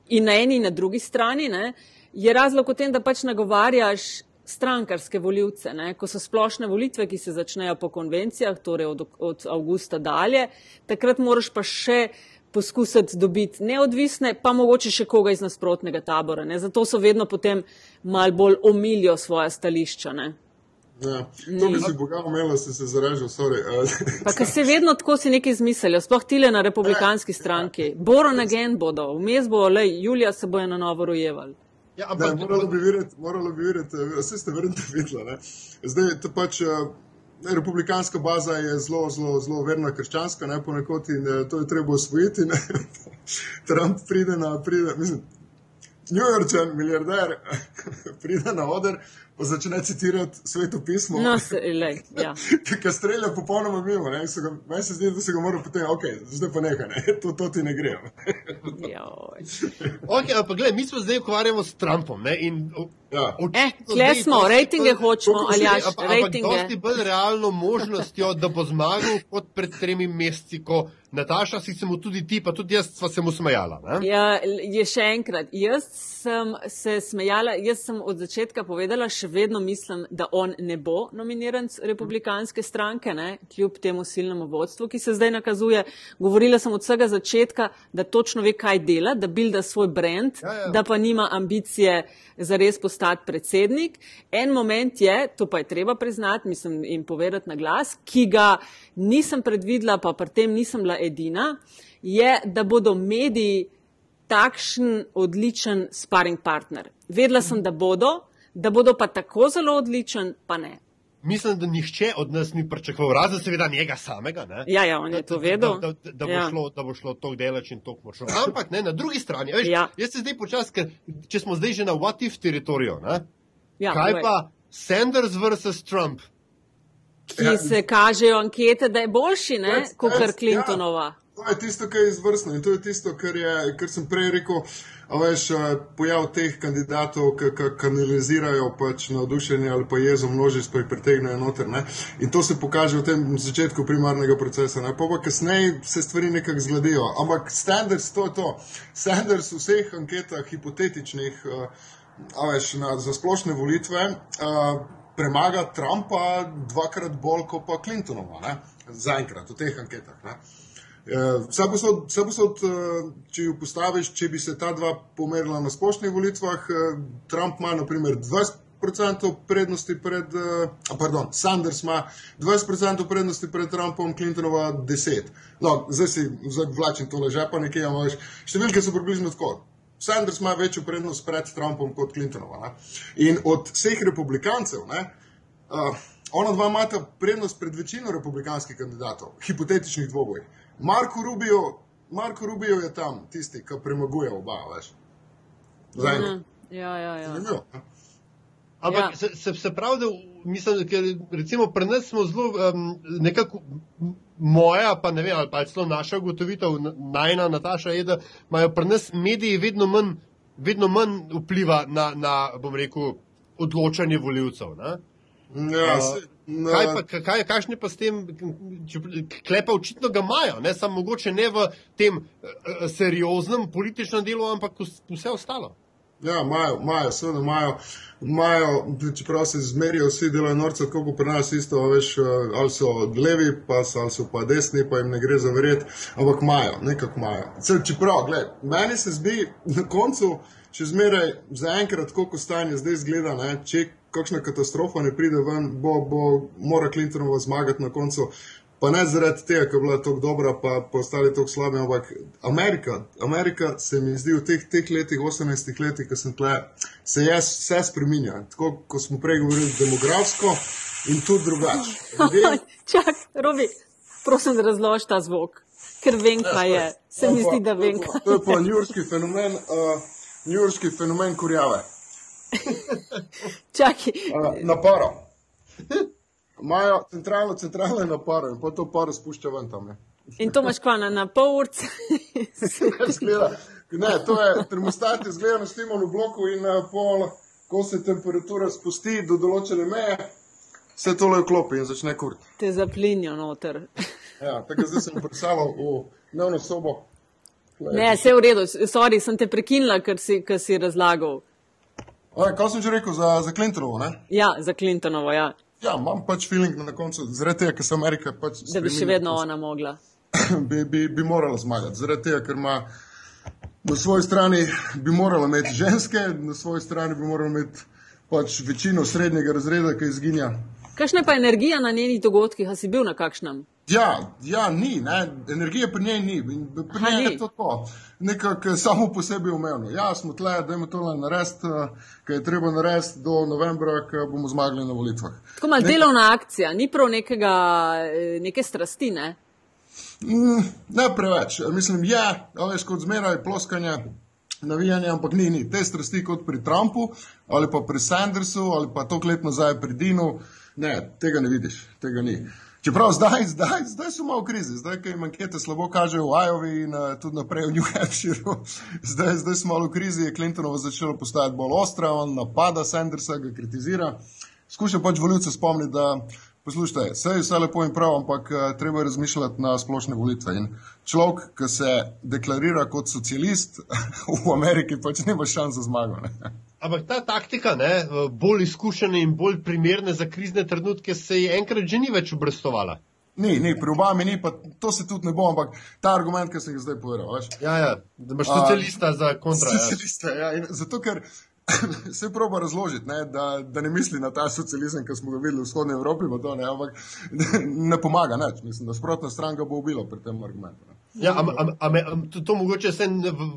in na eni in na drugi strani, ne? Je razlog v tem, da pač nagovarjaš strankarske voljivce, ne? ko so splošne volitve, ki se začnejo po konvencijah, torej od, od avgusta dalje, takrat moraš pa še poskusiti dobiti neodvisne, pa mogoče še koga iz nasprotnega tabora. Ne? Zato so vedno potem mal bolj omilijo svoja stališča. Ne? Ja, to bi si Boga omela, si se zaražal, sorry. Pa ker se vedno tako si nekaj izmislijo, sploh tile na republikanski stranki. Boron again bodo, vmes bo, le, Julija se bojo na novo rojevali. Ja, Ne, ampak, moralo bi videti, moralo bi eh, vse ste verjetno videli. Ne? Zdaj, to pač eh, republikanska baza je zelo, zelo, zelo verna krščanska, ne ponekod in eh, to je treba osvojiti. ne. Trump pride na, pride, mislim, New Yorkčan, milijarder, pride na oder, začne citirati sveto pismo. No, lej, ja. Ki strelja popolnoma mimo, ne, ga- meni se zdi, da se ga mora potem, ok, zdaj pa nekaj, ne, to, to ti ne gre. Okay, ampak gled, mi smo zdaj ukvarjamo s Trumpom. Ne, in, Ja. Eh, kle smo, rejtinge hočemo, ali jaš, ampak dosti rejtinge. bolj realno možnostjo, da bo zmagal kot pred tremi meseci, ko Nataša si se mu tudi ti, pa tudi jaz sva se mu smejala. Ne? Ja, je še enkrat. Jaz sem se smejala, jaz sem od začetka povedala, še vedno mislim, da on ne bo nominiran z republikanske stranke, ne, kljub temu silnemu vodstvu, ki se zdaj nakazuje. Govorila sem od vsega začetka, da točno ve, kaj dela, da bilda svoj brand, Ja, ja. da pa nima ambicije za res postati predsednik. En moment je, to pa je treba priznati, mislim in povedati na glas, ki ga nisem predvidela, pa pri tem nisem bila edina, je, da bodo mediji takšen odličen sparring partner. Vedela sem, da bodo, da bodo pa tako zelo odličen, pa ne. Mislim, da nihče od nas ni pričakoval, razen seveda njega samega. Ne? Ja, ja, on je to vedel. Da, da, da, bo, Ja. šlo, da bo šlo tako delač in tako močno. Ampak ne, na drugi strani, veš, Ja. jaz se zdaj počasi, ker če smo zdaj že na what if teritoriju, ne? Ja, kaj povej. pa Sanders versus Trump? ki Ja. se kažejo ankete, da je boljši, ne, kot kar Clintonova. Ja. To je tisto, kar je izvrstno in to je tisto, kar, je, kar sem prej rekel. A veš, pojav teh kandidatov, ki ki kanalizirajo pač navdušenje ali pa jezo množic, pa jih pritegnejo noter. Ne? In to se pokaže v tem začetku primarnega procesa. Ne? Pa pa kasneje se stvari nekako zgledijo. Ampak Sanders, to je to. Sanders v vseh anketah, hipotetičnih, a veš, na, za splošne volitve, eh, premaga Trumpa dvakrat bolj kot pa Clintonova. Zaenkrat v teh anketah. Ne? Eh, Vse posod, vse posod, eh, če jo postaviš, če bi se ta dva pomerila na splošnih volitvah, eh, Trump ima naprimer 20% prednosti pred, pardon, Sanders ima 20% prednosti pred Trumpom, Clintonova 10%. No, zdaj si vlačim tole žepa nekje, ampak veš, številke so približno tako. Sanders ima večjo prednost pred Trumpom kot Clintonova. Ne? In od vseh republikancev, ne, uh, ona dva imata prednost pred večino republikanskih kandidatov, hipotetičnih dvoboj. Marko Rubio, Marko Rubio je tam tisti, ki premaguje oba, veš. Zaenkrat. Mhm. Ja, ja, ja. Zanimivo. Ampak Ja. se, se, se pravi, da mislim, ker recimo pri nas smo zelo um, nekako moja, pa ne vem, ali pa celo naša ugotovitev, najna Nataša je, da imajo pri nas mediji vedno manj, vedno manj vpliva na, na, bom rekel, odločanje voljivcev. Ne? Ja, A, se, na, Kaj pa, kaj, kakšne pa s tem, če- klepa očitno ga imajo, ne samo mogoče ne v tem uh, serioznem političnem delu, ampak vs- vse ostalo. Ja, imajo, imajo, seveda imajo, imajo, čeprav se zmerijo vsi delajo norce, tako kot pri nas isto, veš, eh, ali so levi, pa so, ali so pa desni, pa jim ne gre za verjeti, ampak imajo, nekako imajo. Čeprav, gled, meni se zdi na koncu, še zmeraj zaenkrat, koliko stanje zdaj zgleda, ne, če kakšna katastrofa ne pride ven, bo, bo mora Clintonova zmagati na koncu. Pa ne zaradi tega, ker je bila tako dobra, pa, pa ostali tako slabi, ampak Amerika, Amerika se mi zdi v teh, teh letih, 18 letih, ko sem tle, se je vse spremenja. Tako kot smo prej govorili, demografsko in tudi drugače. Ljudje- Čak, Robi, prosim, da razloži ta zvok, ker vem, kaj je. Se mi zdi, da vem, To je pa njurski fenomen, uh, njurski fenomen kurjave. Čakaj, Uh, naparo. Imajo centralno, centralno naparo in pa to paro spušča ven tam. Ne. in to imaš kva na, na pol urce. Zgleda, ne, to je termostat, izgleda na štimonu bloku in uh, pol, ko se temperatura spusti do določene meje, se tole vklopi in začne kurti. Te zaplinijo noter. Ja, tako zdaj sem predstavljal v dnevno sobo. Tle. Ne, vse v redu, sorry, sem te prekinila, ker si, ker si razlagal. Oj, Kaj sem že rekel za, za Clintonovo? Ne? Ja, za Clintonovo, ja. Ja, imam pač feeling na koncu, zaradi tega, ker se Amerika pač. Da bi še vedno ona mogla. bi, bi, bi morala zmagati. Zaradi tega, ker ima na svoji strani bi morala imeti ženske, na svoji strani bi morala imeti pač večino srednjega razreda, ki izginja. Kakšna je pa energija na njenih dogodkih, a si bil na kakšnem? Ja, ja, ni, ne? energije pri njej ni. Pri njej ni. je to tako, nekako samo po sebi umevno. Ja, smo tle, da imamo to narediti, kaj je treba narediti do novembra, ko bomo zmagali na volitvah. Tako malo delovna akcija, ni prav nekega, eh, neke strasti, ne? Mm, ne preveč. Mislim, je, a veš, kot zmeraj ploskanje, navijanje, ampak ni, ni. Te strasti kot pri Trumpu ali pa pri Sandersu ali pa to let nazaj pri Dinu, ne, tega ne vidiš, tega ni. Čeprav zdaj, zdaj, zdaj so malo v krizi, zdaj, ko jim ankete slabo kažejo v Iowi in uh, tudi naprej v New Hampshireu, zdaj, zdaj smo malo v krizi, je Clintonova začela postajati bolj ostra, on napada Sandersa, ga kritizira. Skuša pač voljivce spomniti, da poslušajte, vse je vse lepo in prav, ampak uh, treba je razmišljati na splošne volitve. In človek, ki se deklarira kot socialist v Ameriki, pač nima šans za zmago. Ne? Ampak ta taktika, ne, bolj izkušene in bolj primerne za krizne trenutke, se je enkrat že ni več obrestovala. Ni, ni, pri Obami ni, pa to se tudi ne bo, ampak ta argument, ki sem ga zdaj povedal, veš. Ja, ja, da imaš A, socialista za kontra. Ja. Socialiste, ja, in zato ker se proba razložiti, ne, da, da ne misli na ta socializem, ki smo ga videli v vzhodni Evropi, to ne, ampak ne pomaga nič. Mislim, da sprotna stranka bo ubila pri tem argumentu. Ne. Ja, am, am, am, am, to, to mogoče se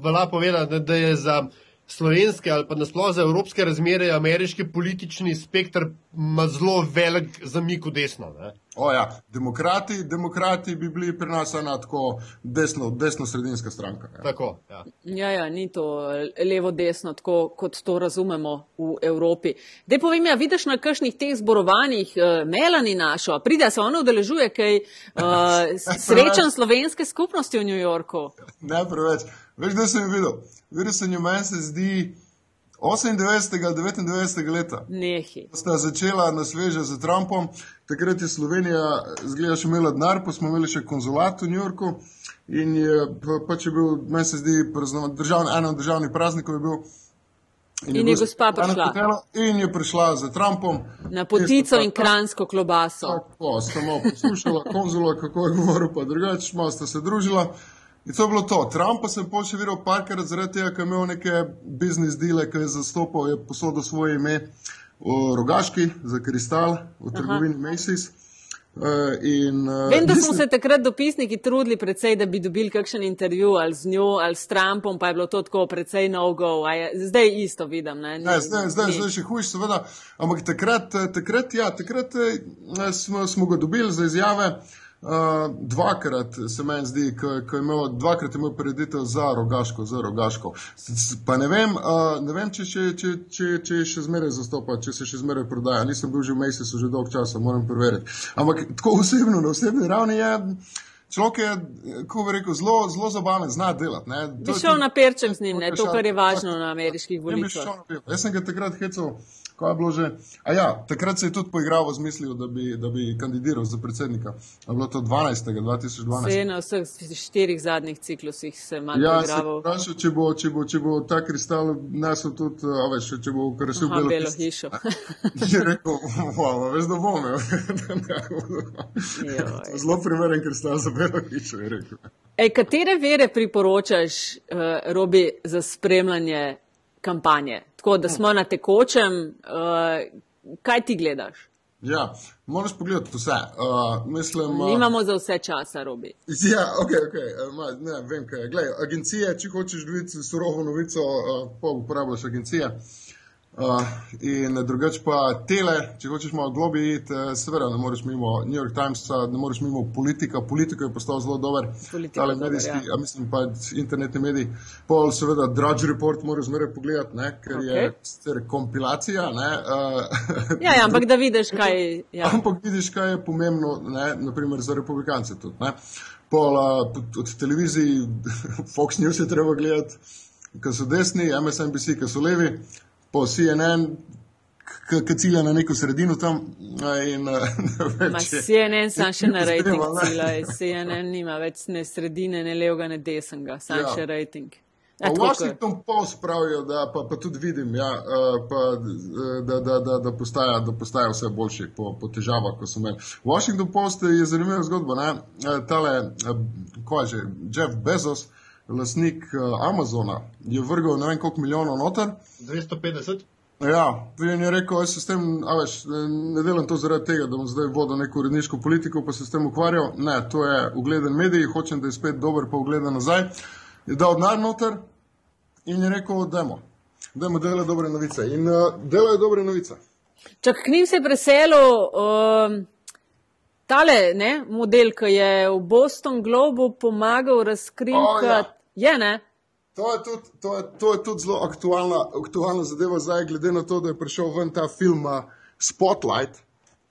velja povedati, da, da je za slovenske ali pa nasploh za evropske razmere ameriški politični spektr ima zelo velik zamik v desno. Ne? O, ja. demokrati, demokrati bi bili pri nas ena tako desno, desno-sredinska stranka. Ja. Tako, ja. Ja, ja, ni to levo-desno, tako kot to razumemo v Evropi. Dej povem, ja, vidiš na kakšnih teh zborovanjih uh, Melani našo, pride se ona udeležuje kaj uh, srečan slovenske skupnosti v New Yorku. Ne preveč. Veš, da sem jo videl. Videl sem jo, meni se zdi 98. ali 99. leta. Nehi. Sta začela na sveže z Trumpom, takrat je Slovenija, zgleda, še imela denar, pa smo imeli še konzulat v New Yorku. In je pa, pač je bil, meni se zdi, državni, eno od državnih praznikov je bil. In je bil gospa prišla. hotela In je prišla za Trumpom. Na potico In in kransko klobaso. Tako, sta malo poslušala konzula, kako je govoril, pa drugače, malo sta se družila. In to je bilo to. Trump pa sem pol še videl parkrat zaradi tega, ker je imel neke biznis dele, ki je zastopal, je posodil svoje ime v Rogaški za kristal v trgovini Macy's. Uh, in, uh, Vem, da smo se takrat dopisniki trudili precej, da bi dobili kakšen intervju ali z njo ali s Trumpom, pa je bilo to tako precej no-go. Zdaj isto vidim. Ne, Ni- Ne, zdaj, zdaj, zdaj še hujš, seveda. Ampak takrat, eh, takrat, ja, takrat smo, smo ga dobili za izjave. Uh, dvakrat se meni zdi, ko je imel, dvakrat je imel preditev za rogaško, za rogaško. Pa ne vem, uh, ne vem če, še, če, če, če še zmeraj zastopa, če se še zmeraj prodaja. Nisem bil že v Mejsisu že dolg časa, moram preveriti. Ampak tako osebno, na osebni ravni je. Človek je, kako bi rekel, zelo, zelo zabaven, zna delati. ne. To Bi šel tudi- na perček z njim, ne, to, kar je važno tako- na ameriških bi volitvah. Jaz sem ga takrat hecal, ko je bilo že. A ja, takrat se je tudi poigral z mislijo, da bi, da bi kandidiral za predsednika. A bilo to 12. 2012. Vse na vseh štirih zadnjih ciklusih se malo Ja, se poigraval. vprašal, če bo, če, bo, če bo ta kristal nesel tudi, a veš, če bo krasil Aha, belo, belo hišo. Je rekel, wow, veš, da bom. ja." Joj. Zelo primeren kristal za belo hišo, je rekel. Ej, katere vere priporočaš, uh, Robi, za spremljanje kampanje? Tako da smo na tekočem, uh, kaj ti gledaš? Ja, moraš pogledati vse. Uh, mislim, uh, Nimamo za vse časa, Robi. Ja, ok, ok. Ma, ne, vem, kaj je. Glej, agencije, če hočeš videti surovo novico, uh, pa uporabljaš agencije. Uh, in drugače pa tele, če hočeš malo globi iti, uh, seveda ne moreš mimo New York Timesa, ne moreš mimo politika. Politika je postal zelo dober. Je dober, medijski, ja. a mislim pa internetni mediji. Pol seveda Drudge Report moraš zmeraj pogledati, ne, ker okay. je sicer kompilacija. Ne, uh, Ja, ja, ampak da vidiš, kaj. Ja. Ampak vidiš, kaj je pomembno, ne, naprimer za republikance tudi. Ne. Pol, a, od- od televizij, Fox News je treba gledati, ki so desni, MSNBC, ki so levi, po CNN, ki cilja na neko sredino tam. a, In, a, Ma CNN sam še na rejting ne. cila, CNN nima več ne sredine, ne levega, ne desnega, sam Ja. še rejting. Pa Ja, Washington Post pravijo, da pa, pa tudi vidim, ja, pa, eh, da, da, da, da, postaja, da postaja vse boljši po, po težavah, ko so imeli. Washington Post je zanimiva zgodba. Ne? Eh, Tale, eh, ko je že, Jeff Bezos, lasnik eh, Amazona, je vrgel ne vem koliko milijonov noter. 250? Ja, in je rekel, jaz se s tem, a veš, ne delam to zaradi tega, da bom zdaj vodil neko uredniško politiko, pa se s tem ukvarjal. Ne, to je ugleden medij, hočem, da je spet dober, pa ugleda nazaj. Je dal denar noter in je rekel, dajmo, dajmo delati dobre novice. In uh, delajo dobre novice. Čak k njim se je preselil um, tale ne, model, ki je v Boston Globu pomagal razkrinkati. O, ja. Je, ne? To je tudi, to je, to je tudi zelo aktualna, aktualna zadeva zdaj, glede na to, da je prišel ven ta film uh, Spotlight,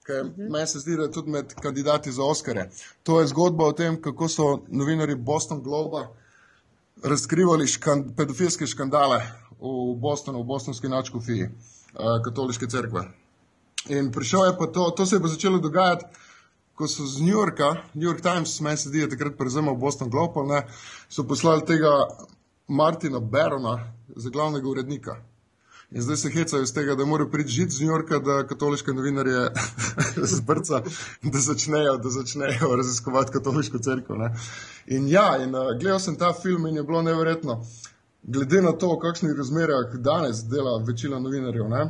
ki uh -huh. meni se zdi, da je tudi med kandidati za Oscare. To je zgodba o tem, kako so novinari Boston Globa razkrivali škan, pedofilske škandale v Bostonu, v bostonski načkofiji uh, katoliške cerkve. In prišel je pa to, to se je pa začelo dogajati, ko so z New Yorka, New York Times, meni se zdi, da je takrat prevzemal Boston Globe, ali ne, so poslali tega Martina Barona za glavnega urednika. In zdaj se hecajo iz tega, da mora priti žid z New Yorka, da katoliške novinarje zbrca, da začnejo, da začnejo raziskovati katoliško crkvo. Ne. In ja, in, uh, gledal sem ta film in je bilo neverjetno. Glede na to, v kakšnih razmerah danes dela večina novinarjev, ne,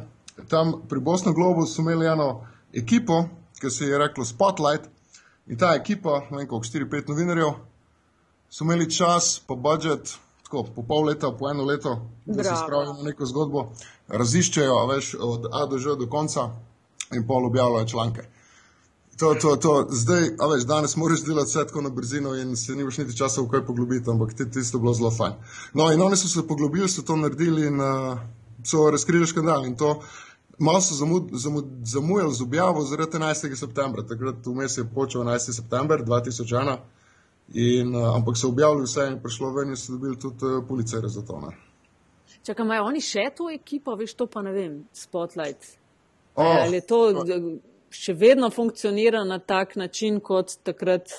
tam pri Boston Globu so imeli eno ekipo, ki se je reklo Spotlight, in ta ekipa, ne vem koliko, 4-5 novinarjev, so imeli čas, pa budžet, tako po pol leta, po eno leto, da se Bravo. spravijo na neko zgodbo, raziščejo, veš, od A do Ž do konca in pol objavljajo članke. To, to, to. Zdaj, a veš, danes moraš delati vse tako na brzino in se nimaš niti časa v kaj poglobiti, ampak ti tisto bilo zelo fajn. No, in oni so se poglobili, so to naredili in uh, so razkrili škandal. In to malo so zamud, zamud, zamujali z objavo zaradi 11. septembra. Takrat vmes je počel 11. september 2001, in, uh, ampak so objavili vse in prišlo ven in so dobili tudi uh, policije za to. Čakaj, imajo oni še to ekipo, veš, to pa ne vem, Spotlight. Oh, Ali je to še vedno funkcionira na tak način kot takrat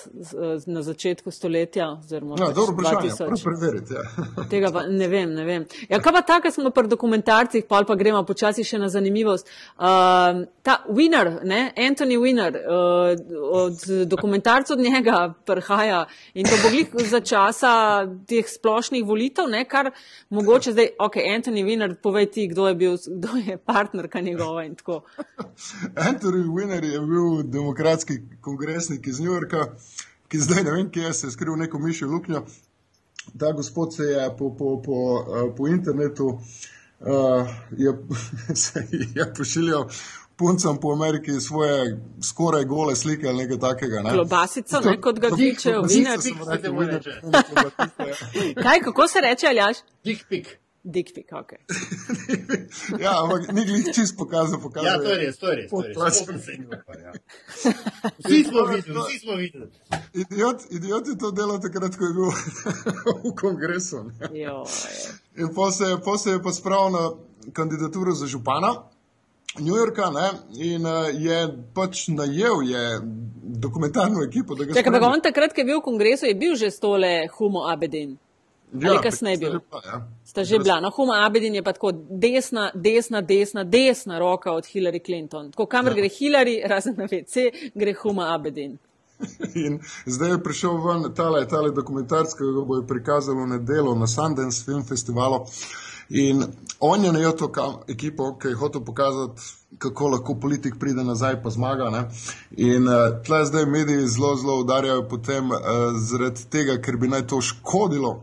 na začetku stoletja? Ja, pač dobro, vprašanje, preveriti. Ja. Tega pa ne vem, ne vem. Ja, kaj pa tako, smo pri dokumentarcih, pa pa gremo počasi še na zanimivost. Uh, ta Winner, ne, Anthony Winner, uh, od dokumentarcev od njega prihaja in to bo glih za časa teh splošnih volitev, ne, kar mogoče zdaj, ok, Anthony Winner, povej ti, kdo je bil, kdo je partnerka njegova in tako. Anthony Winner Skinner je bil demokratski kongresnik iz New Yorka, ki zdaj ne vem, kje se je skril neko mišjo luknjo. Ta gospod se je po, po, po, po internetu uh, je, se je pošiljal puncem po Ameriki svoje skoraj gole slike ali nekaj takega. Ne? Klobasico, ne kot ga tičejo, vine. Kaj, kako se reče, Aljaš? Dick pic. Dick ok. ja, ampak ni glih čist pokazal, pokazal. Ja, to je res, to je res. Ja. Vsi smo videli, vsi smo videli. Idiot, idiot je to delal takrat, ko je bil v kongresu. In potem se je pa spravil na kandidaturo za župana. New Yorka ne, in uh, je pač najel je dokumentarno ekipo. Če pa on takrat, ko je bil v kongresu, je bil že stole Humo Abedin. Ja, Ali kasneje bil? Ja. Sta že bila. No, Huma Abedin je pa tako desna, desna, desna, desna roka od Hillary Clinton. Tako kamer ja. gre Hillary, razen na WC, gre Huma Abedin. In zdaj je prišel ven tale, tale dokumentarski, ki ga bo prikazalo na delo na Sundance Film Festivalu. In on je najel to ekipo, ki je hotel pokazati, kako lahko politik pride nazaj pa zmaga. Ne? In uh, tle zdaj mediji zelo, zelo udarjajo potem uh, zaradi tega, ker bi naj to škodilo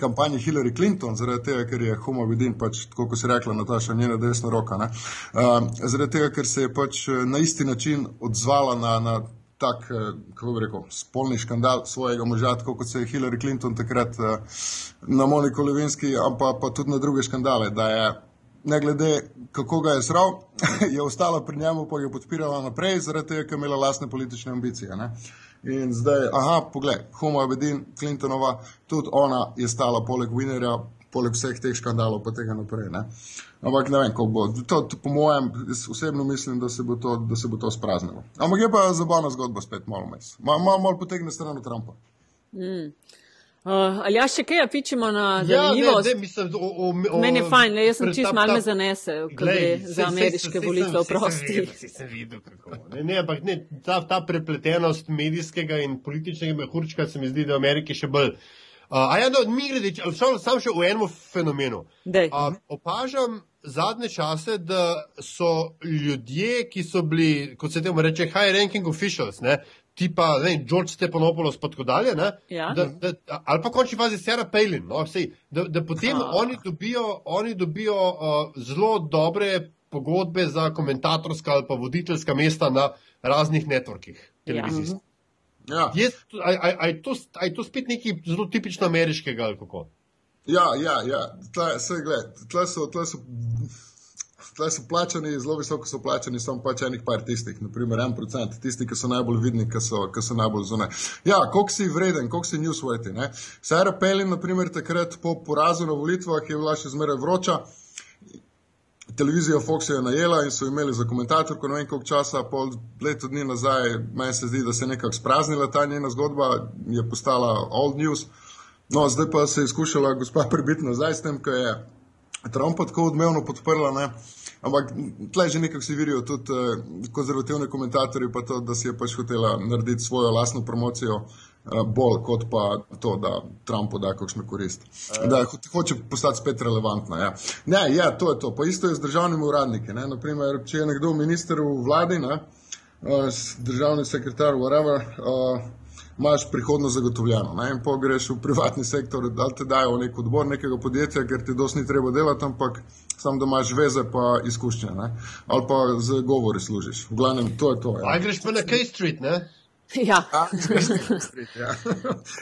kampanji Hillary Clinton, zaradi tega, ker je Homo Vidin, pač, tako kot se je rekla Nataša, njena desna roka. Uh, zaradi tega, ker se je pač eh, na isti način odzvala na, na tak, eh, kako bi rekel, spolni škandal svojega moža, tako kot se je Hillary Clinton takrat uh, na Moniko Levinski, pa, pa tudi na druge škandale, da je ne glede kako ga je sral, je ostala pri njemu, pa je podpirala naprej, zaradi tega, ker je imela lastne politične ambicije. Ne? In zdaj, aha, poglej, Homo Abedin, Clintonova, tudi ona je stala poleg Winnerja, poleg vseh teh škandalov, pa tega naprej. Ne? Ampak ne vem, kako bo. To, to, po mojem, osebno mislim, da se bo to, se bo to spraznilo. Ampak je pa zabavna zgodba spet malo mes. Malo mal, mal potegne stran od Trumpa. Mm. Uh, ali ja še kaj pičemo na zanimivost? Ja, ne, ne, mislim, o, o, o, Meni je fajn, le, jaz sem čist malo me zanese, ko gre za ameriške volitve v prosti. Ne, ne, ampak ne, ta, ta prepletenost medijskega in političnega mehurčka se mi zdi, da v Ameriki še bolj. Uh, a ja, no, mi gre, sam še v enem fenomenu. Uh, opažam zadnje čase, da so ljudje, ki so bili, kot se temu reče, high ranking officials, ne, tipa ne, George Stepanopoulos in tako dalje. Ja. Da, da, ali pa končni fazi Sarah Palin. No, sej, da, da potem ha. oni dobijo, oni dobijo uh, zelo dobre pogodbe za komentatorska ali pa voditeljska mesta na raznih networkih televizijskih. Ja. Je ja. to, to spet nekaj zelo tipično ameriškega ali kako? Ja, ja, ja. Tle, se, gled, tle so, tle so Tukaj so plačani, zelo visoko so plačani, samo pač enih par tistih, naprimer en procent, tisti, ki so najbolj vidni, ki so, ki so najbolj zunaj. Ja, koliko si vreden, koliko si newsworthy. Sarah Pelin, naprimer, takrat po porazu na volitvah je bila še zmeraj vroča. Televizijo Fox je najela in so imeli za komentatorko ne vem koliko časa, pol leto dni nazaj, meni se zdi, da se je nekako spraznila ta njena zgodba, je postala old news. No, zdaj pa se je skušala gospa prebiti nazaj s tem, ko je Trump tako odmevno podprla. Ne? Ampak tle že nekako si vidijo tudi uh, konzervativni komentatorji, pa to, da si je pač hotela narediti svojo lastno promocijo, uh, bolj kot pa to, da Trumpu da kakšno korist. Uh. Da ho hoče postati spet relevantna. Ja. Ne, ja, to je to. Pa isto je z državnimi uradniki. Ne? Naprimer, če je nekdo minister v vladi, ne? uh, državni sekretar, whatever. Uh, imaš prihodnost zagotovljeno. Ne? In po greš v privatni sektor, da te dajo v nek odbor nekega podjetja, ker ti dosti ni treba delati, ampak samo da imaš veze pa izkušnje. Ne? Ali pa z govori služiš. V glavnem, to je to. Ja. Aj greš pa na K Street, ne? Ja. Ja.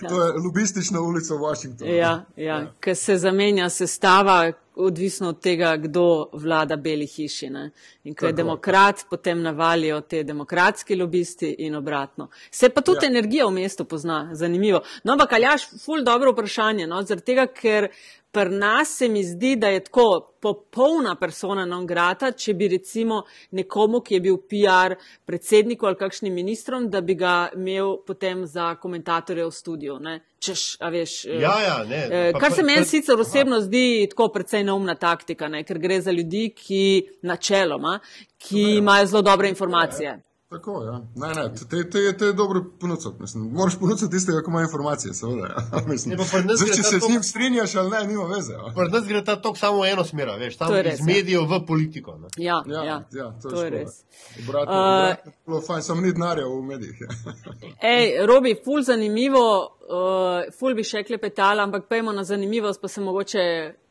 to je lobistična ulica v Washingtonu. Ja, ja. ja. ker se zamenja sestava, odvisno od tega, kdo vlada Beli hiši. Ne? In ko je demokrat, potem navalijo te demokratski lobisti in obratno. Se pa tudi Ja. ja. energija v mestu pozna, zanimivo. No, ampak Aljaš, ful dobro vprašanje, no? zaradi tega, ker pri nas se mi zdi, da je tako popolna persona non grata, če bi recimo nekomu, ki je bil PR predsedniku ali kakšnim ministrom, da bi ga imel potem za komentatorja v studiu. Ne? Češ, a veš, eh, Ja, ja, ne. Eh, Pa- Kar pa- se meni pa- sicer osebno zdi tako precej neumna taktika, ne? ker gre za ljudi, ki načeloma, ki imajo zelo dobre informacije. Tako, ja. Ne, ne, te, te, te je dobro ponuditi. Mislim, moraš ponuditi tistega, ki ima informacije, seveda. Ja. Mislim, Ne, zdaj, če se to- z njim strinjaš ali ne, nima veze. Ja. Nas gre ta tok samo v eno smer, veš, je res, iz ja. medijev v politiko. Ne? Ja, Ja, ja, ja, to, to je škoda. res. Obratno, Uh, obratno, je bilo fajn, samo ni denarja v medijih. Ja. Ej, Robi, ful zanimivo, uh, ful bi še klepetala, ampak pejmo na zanimivost, pa se mogoče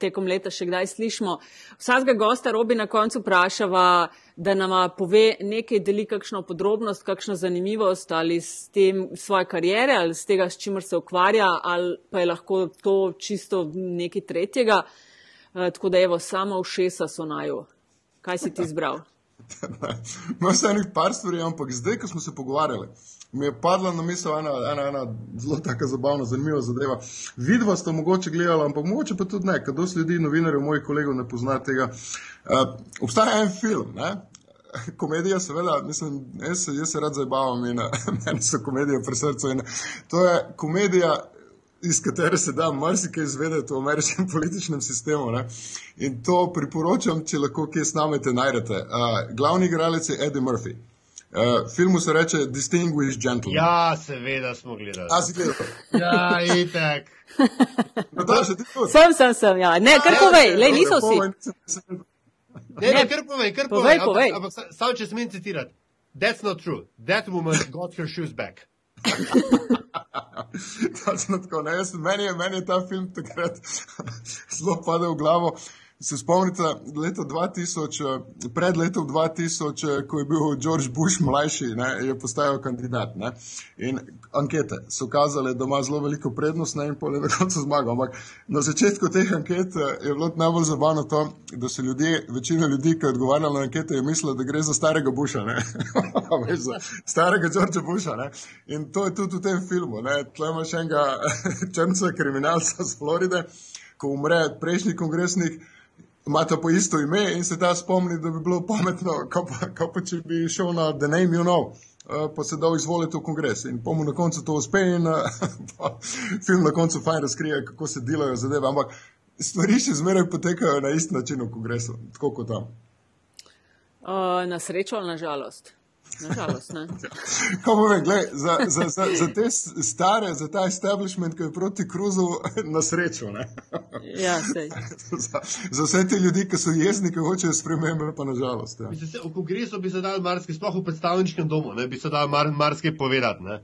tekom leta še kdaj slišmo. Vsakega gosta Robi na koncu vprašava, da nam pove nekaj, deli kakšno podrobnost, kakšno zanimivost ali s tem svoje karijere ali z tega, s čimer se ukvarja, ali pa je lahko to čisto nekaj tretjega. Uh, tako da evo, samo všesa so naju. Kaj si ti izbral? Imam vse enih par stvari, ampak zdaj, ko smo se pogovarjali, mi je padla na misel ena, ena, ena zelo tako zabavna, zanimiva zadeva. Vidva sta mogoče gledala, ampak mogoče pa tudi ne, ker dosti ljudi, novinarjev, mojih kolegov ne pozna tega. Uh, obstaja en film, ne? Komedija, seveda, mislim, jaz, se- jaz se rad zabavam in eh, meni so komedije pri srcu. In to je komedija, iz katere se da marsikaj izvedeti o ameriškem političnem sistemu. Ne? In to priporočam, če lahko kje snamete, najdete. Uh, glavni igralec je Eddie Murphy. Uh, filmu se reče Distinguished Gentleman. Ja, seveda smo gledali. A si gledal? Ja, itak. Nataša, ti tudi? Sem, sem, sem, ja. Ne, kar povej, le niso vsi. Ne, ne, kar povej, kar Povej, povej. Ampak, ampak sa- samo če smem citirati. That's not true. That woman got her shoes back. Točno tako. Ne, jaz, meni, je, meni je ta film takrat zelo padel v glavo. Se spomnite, leta 2000, eh, pred letom 2000, eh, ko je bil George Bush mlajši, ne, je postajal kandidat. Ne, in ankete so kazale, da ima zelo veliko prednost ne, in pol je na koncu zmagal. Ampak na začetku teh anket eh, je bilo najbolj zabavno to, da so ljudje, večina ljudi, ki je odgovarjala na ankete, je mislila, da gre za starega Busha, veš, za starega Georgea Busha. Ne. In to je tudi v tem filmu. Tle imaš enega črnca kriminalca z Floride, ko umre prejšnji kongresnik, imata po isto ime in se ta spomni, da bi bilo pametno, kako pa, kako pa če bi šel na The Name You Know. eh, Pa se dal izvoliti v kongres in pomu na koncu to uspe, in eh, film na koncu fajn razkrije, kako se delajo zadeve. Ampak stvari še zmeraj potekajo na isti način v kongresu, tako kot tam. Uh, na srečo ali na žalost? Na žalost, ne. Povem, gled, za, za, za, za te stare, za ta establishment, ki je proti kruzu, na srečo. ne. Ja, sej. za, za vse te ljudi, ki so jezni, ki hočejo spremembe, pa nažalost. Ja. Se, v kongresu bi se dal marsikaj, sploh v predstavniškem domu, ne, bi se dal mar, marsikaj povedati. Ne.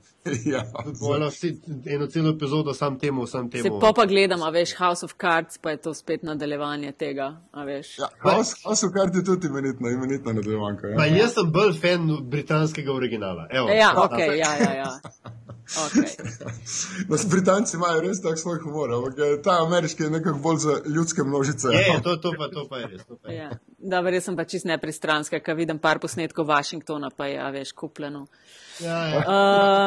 Ja, Vojno, vsi, eno celo epizodo sam temu, sam Se temu. pa pa gledam, a veš, House of Cards, pa je to spet nadaljevanje tega, a veš. ja, House, House of Cards je tudi imenitna, imenitna nadaljevanka. Pa Ja. jaz sem bolj fan britanskega originala. Evo, Ja, ta- ok, ja, ja, ja. Okay. No, s Britanci imajo res tak svoj humor, ampak eh, ta ameriški je nekako bolj za ljudske množice. Je, je, to, to, pa, to pa je res. To pa je. Ja. Da, verjetno sem pa čist nepristranska, ker vidim par posnetkov Washingtona, pa je, a veš, kupljeno. Ja, ja.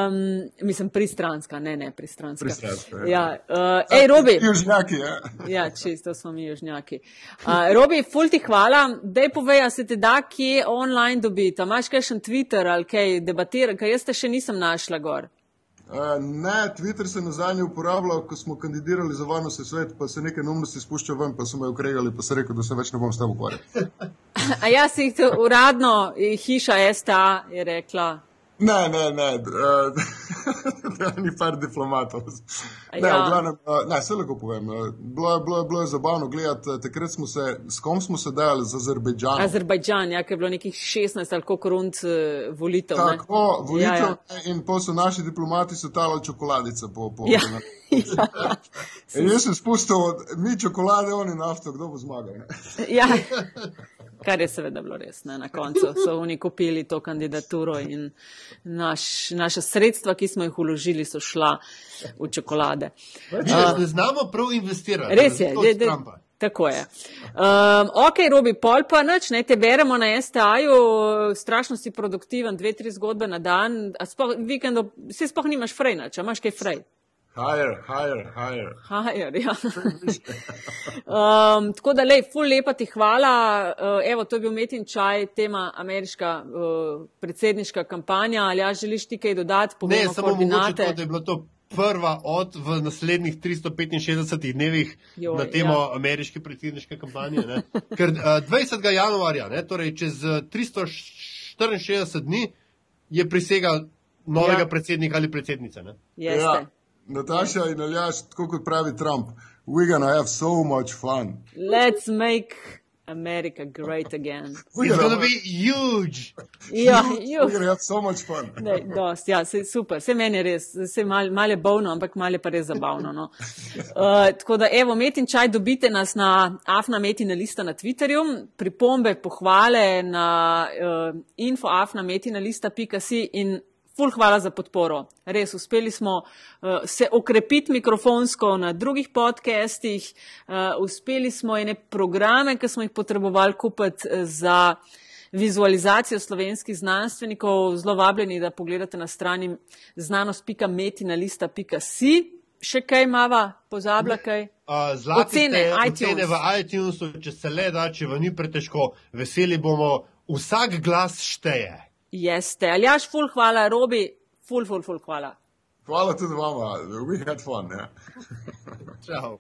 Um, mislim, pristranska, ne, ne, pristranska. Pristranska, ja. ja. Uh, ej, Robi. Južnjaki, ja. Ja, čisto smo mi južnjaki. Uh, Robi, ful ti hvala. Dej povej, a se te da kje online dobiti. A Imaš kakšen Twitter ali kaj debatira, ker jaz te še nisem našla gor. Uh, ne, Twitter se nazadnje uporabljal, ko smo kandidirali za varnostni svet, pa se nekaj neumnosti spušča ven, pa so me ukregali, pa sem rekel, da se več ne bom s tem ukvarjal. A jaz jih uradno, hiša STA je rekla, Ne, ne, ne, da ni par diplomatov. Ne, Ja. glavnem, eh, ne, se lahko povem. eh, Bilo je, bilo je, bilo je zabavno gledati, eh, takrat smo se, s kom smo se dajali z Azerbejdžanom. Azerbajdžan, ja, ki je bilo nekih 16 ali koliko rund eh, volitev. ne. Tako, volitev Ja, ja. ja, in pa so naši diplomati so talali čokoladice po po. Ja. In jaz sem spustil, mi čokolade, oni nafto, kdo bo zmagal. ne? Ja, kar je seveda bilo res. Ne? Na koncu so oni kupili to kandidaturo in naš, naša sredstva, ki smo jih uložili, so šla v čokolade. Vidiš, ne znamo prav investirati. Res je, de, od de, Trumpa. tako je. Um, ok, Robi, pol pa nič, ne te beremo na STA-ju, strašno si produktiven, dve, tri zgodbe na dan, a spoh, vikendo, si spoh nimaš frej, nič, a imaš kaj frej. Higher, higher, higher. Hajer, ja. um, tako da, lej, ful lepa ti hvala. Uh, evo, to je bil Metin Čaj, tema ameriška uh, predsedniška kampanja. Ali ja želiš ti kaj dodati? Ne, Povemo samo mogoče to, da je bilo to prva od v naslednjih 365 dnevih Joj, na temo ja. ameriške predsedniške kampanje. Ne? Ker uh, 20. januarja, ne, torej čez eh, 364 dni, je prisega novega Ja. ja. predsednika ali predsednice. Ne? Jeste. Ja, Nataša in Aljaš, tako kot pravi Trump, we're gonna have so much fun. Let's make America great again. We're It's gonna be huge! Ja, We're ju. gonna have so much fun. Ne, dost, ja, se, super, vse meni res, se mal, mal je bovno, ampak mal je pa res zabavno. No. Uh, tako da, evo, Metin čaj dobite nas na Afna Metina lista na Twitterju, pripombe, pohvale na uh, infoafnametinalista.si in ful hvala za podporo. Res, uspeli smo uh, se okrepiti mikrofonsko na drugih podcastih, uh, uspeli smo ene programe, ki smo jih potrebovali kupiti eh, za vizualizacijo slovenskih znanstvenikov, zelo vabljeni, da pogledate na strani znanost.metinalista.si. Še kaj mava, pozabila kaj? Uh, zlati Ocene, ste, iTunes. ocene v iTunesu, če se le da, če vam ni pretežko, veseli bomo, vsak glas šteje. Jeste. Aljaš, ful hvala, Robi, ful, ful, ful hvala. Hvala tudi vama, we had fun. Ja. Čau.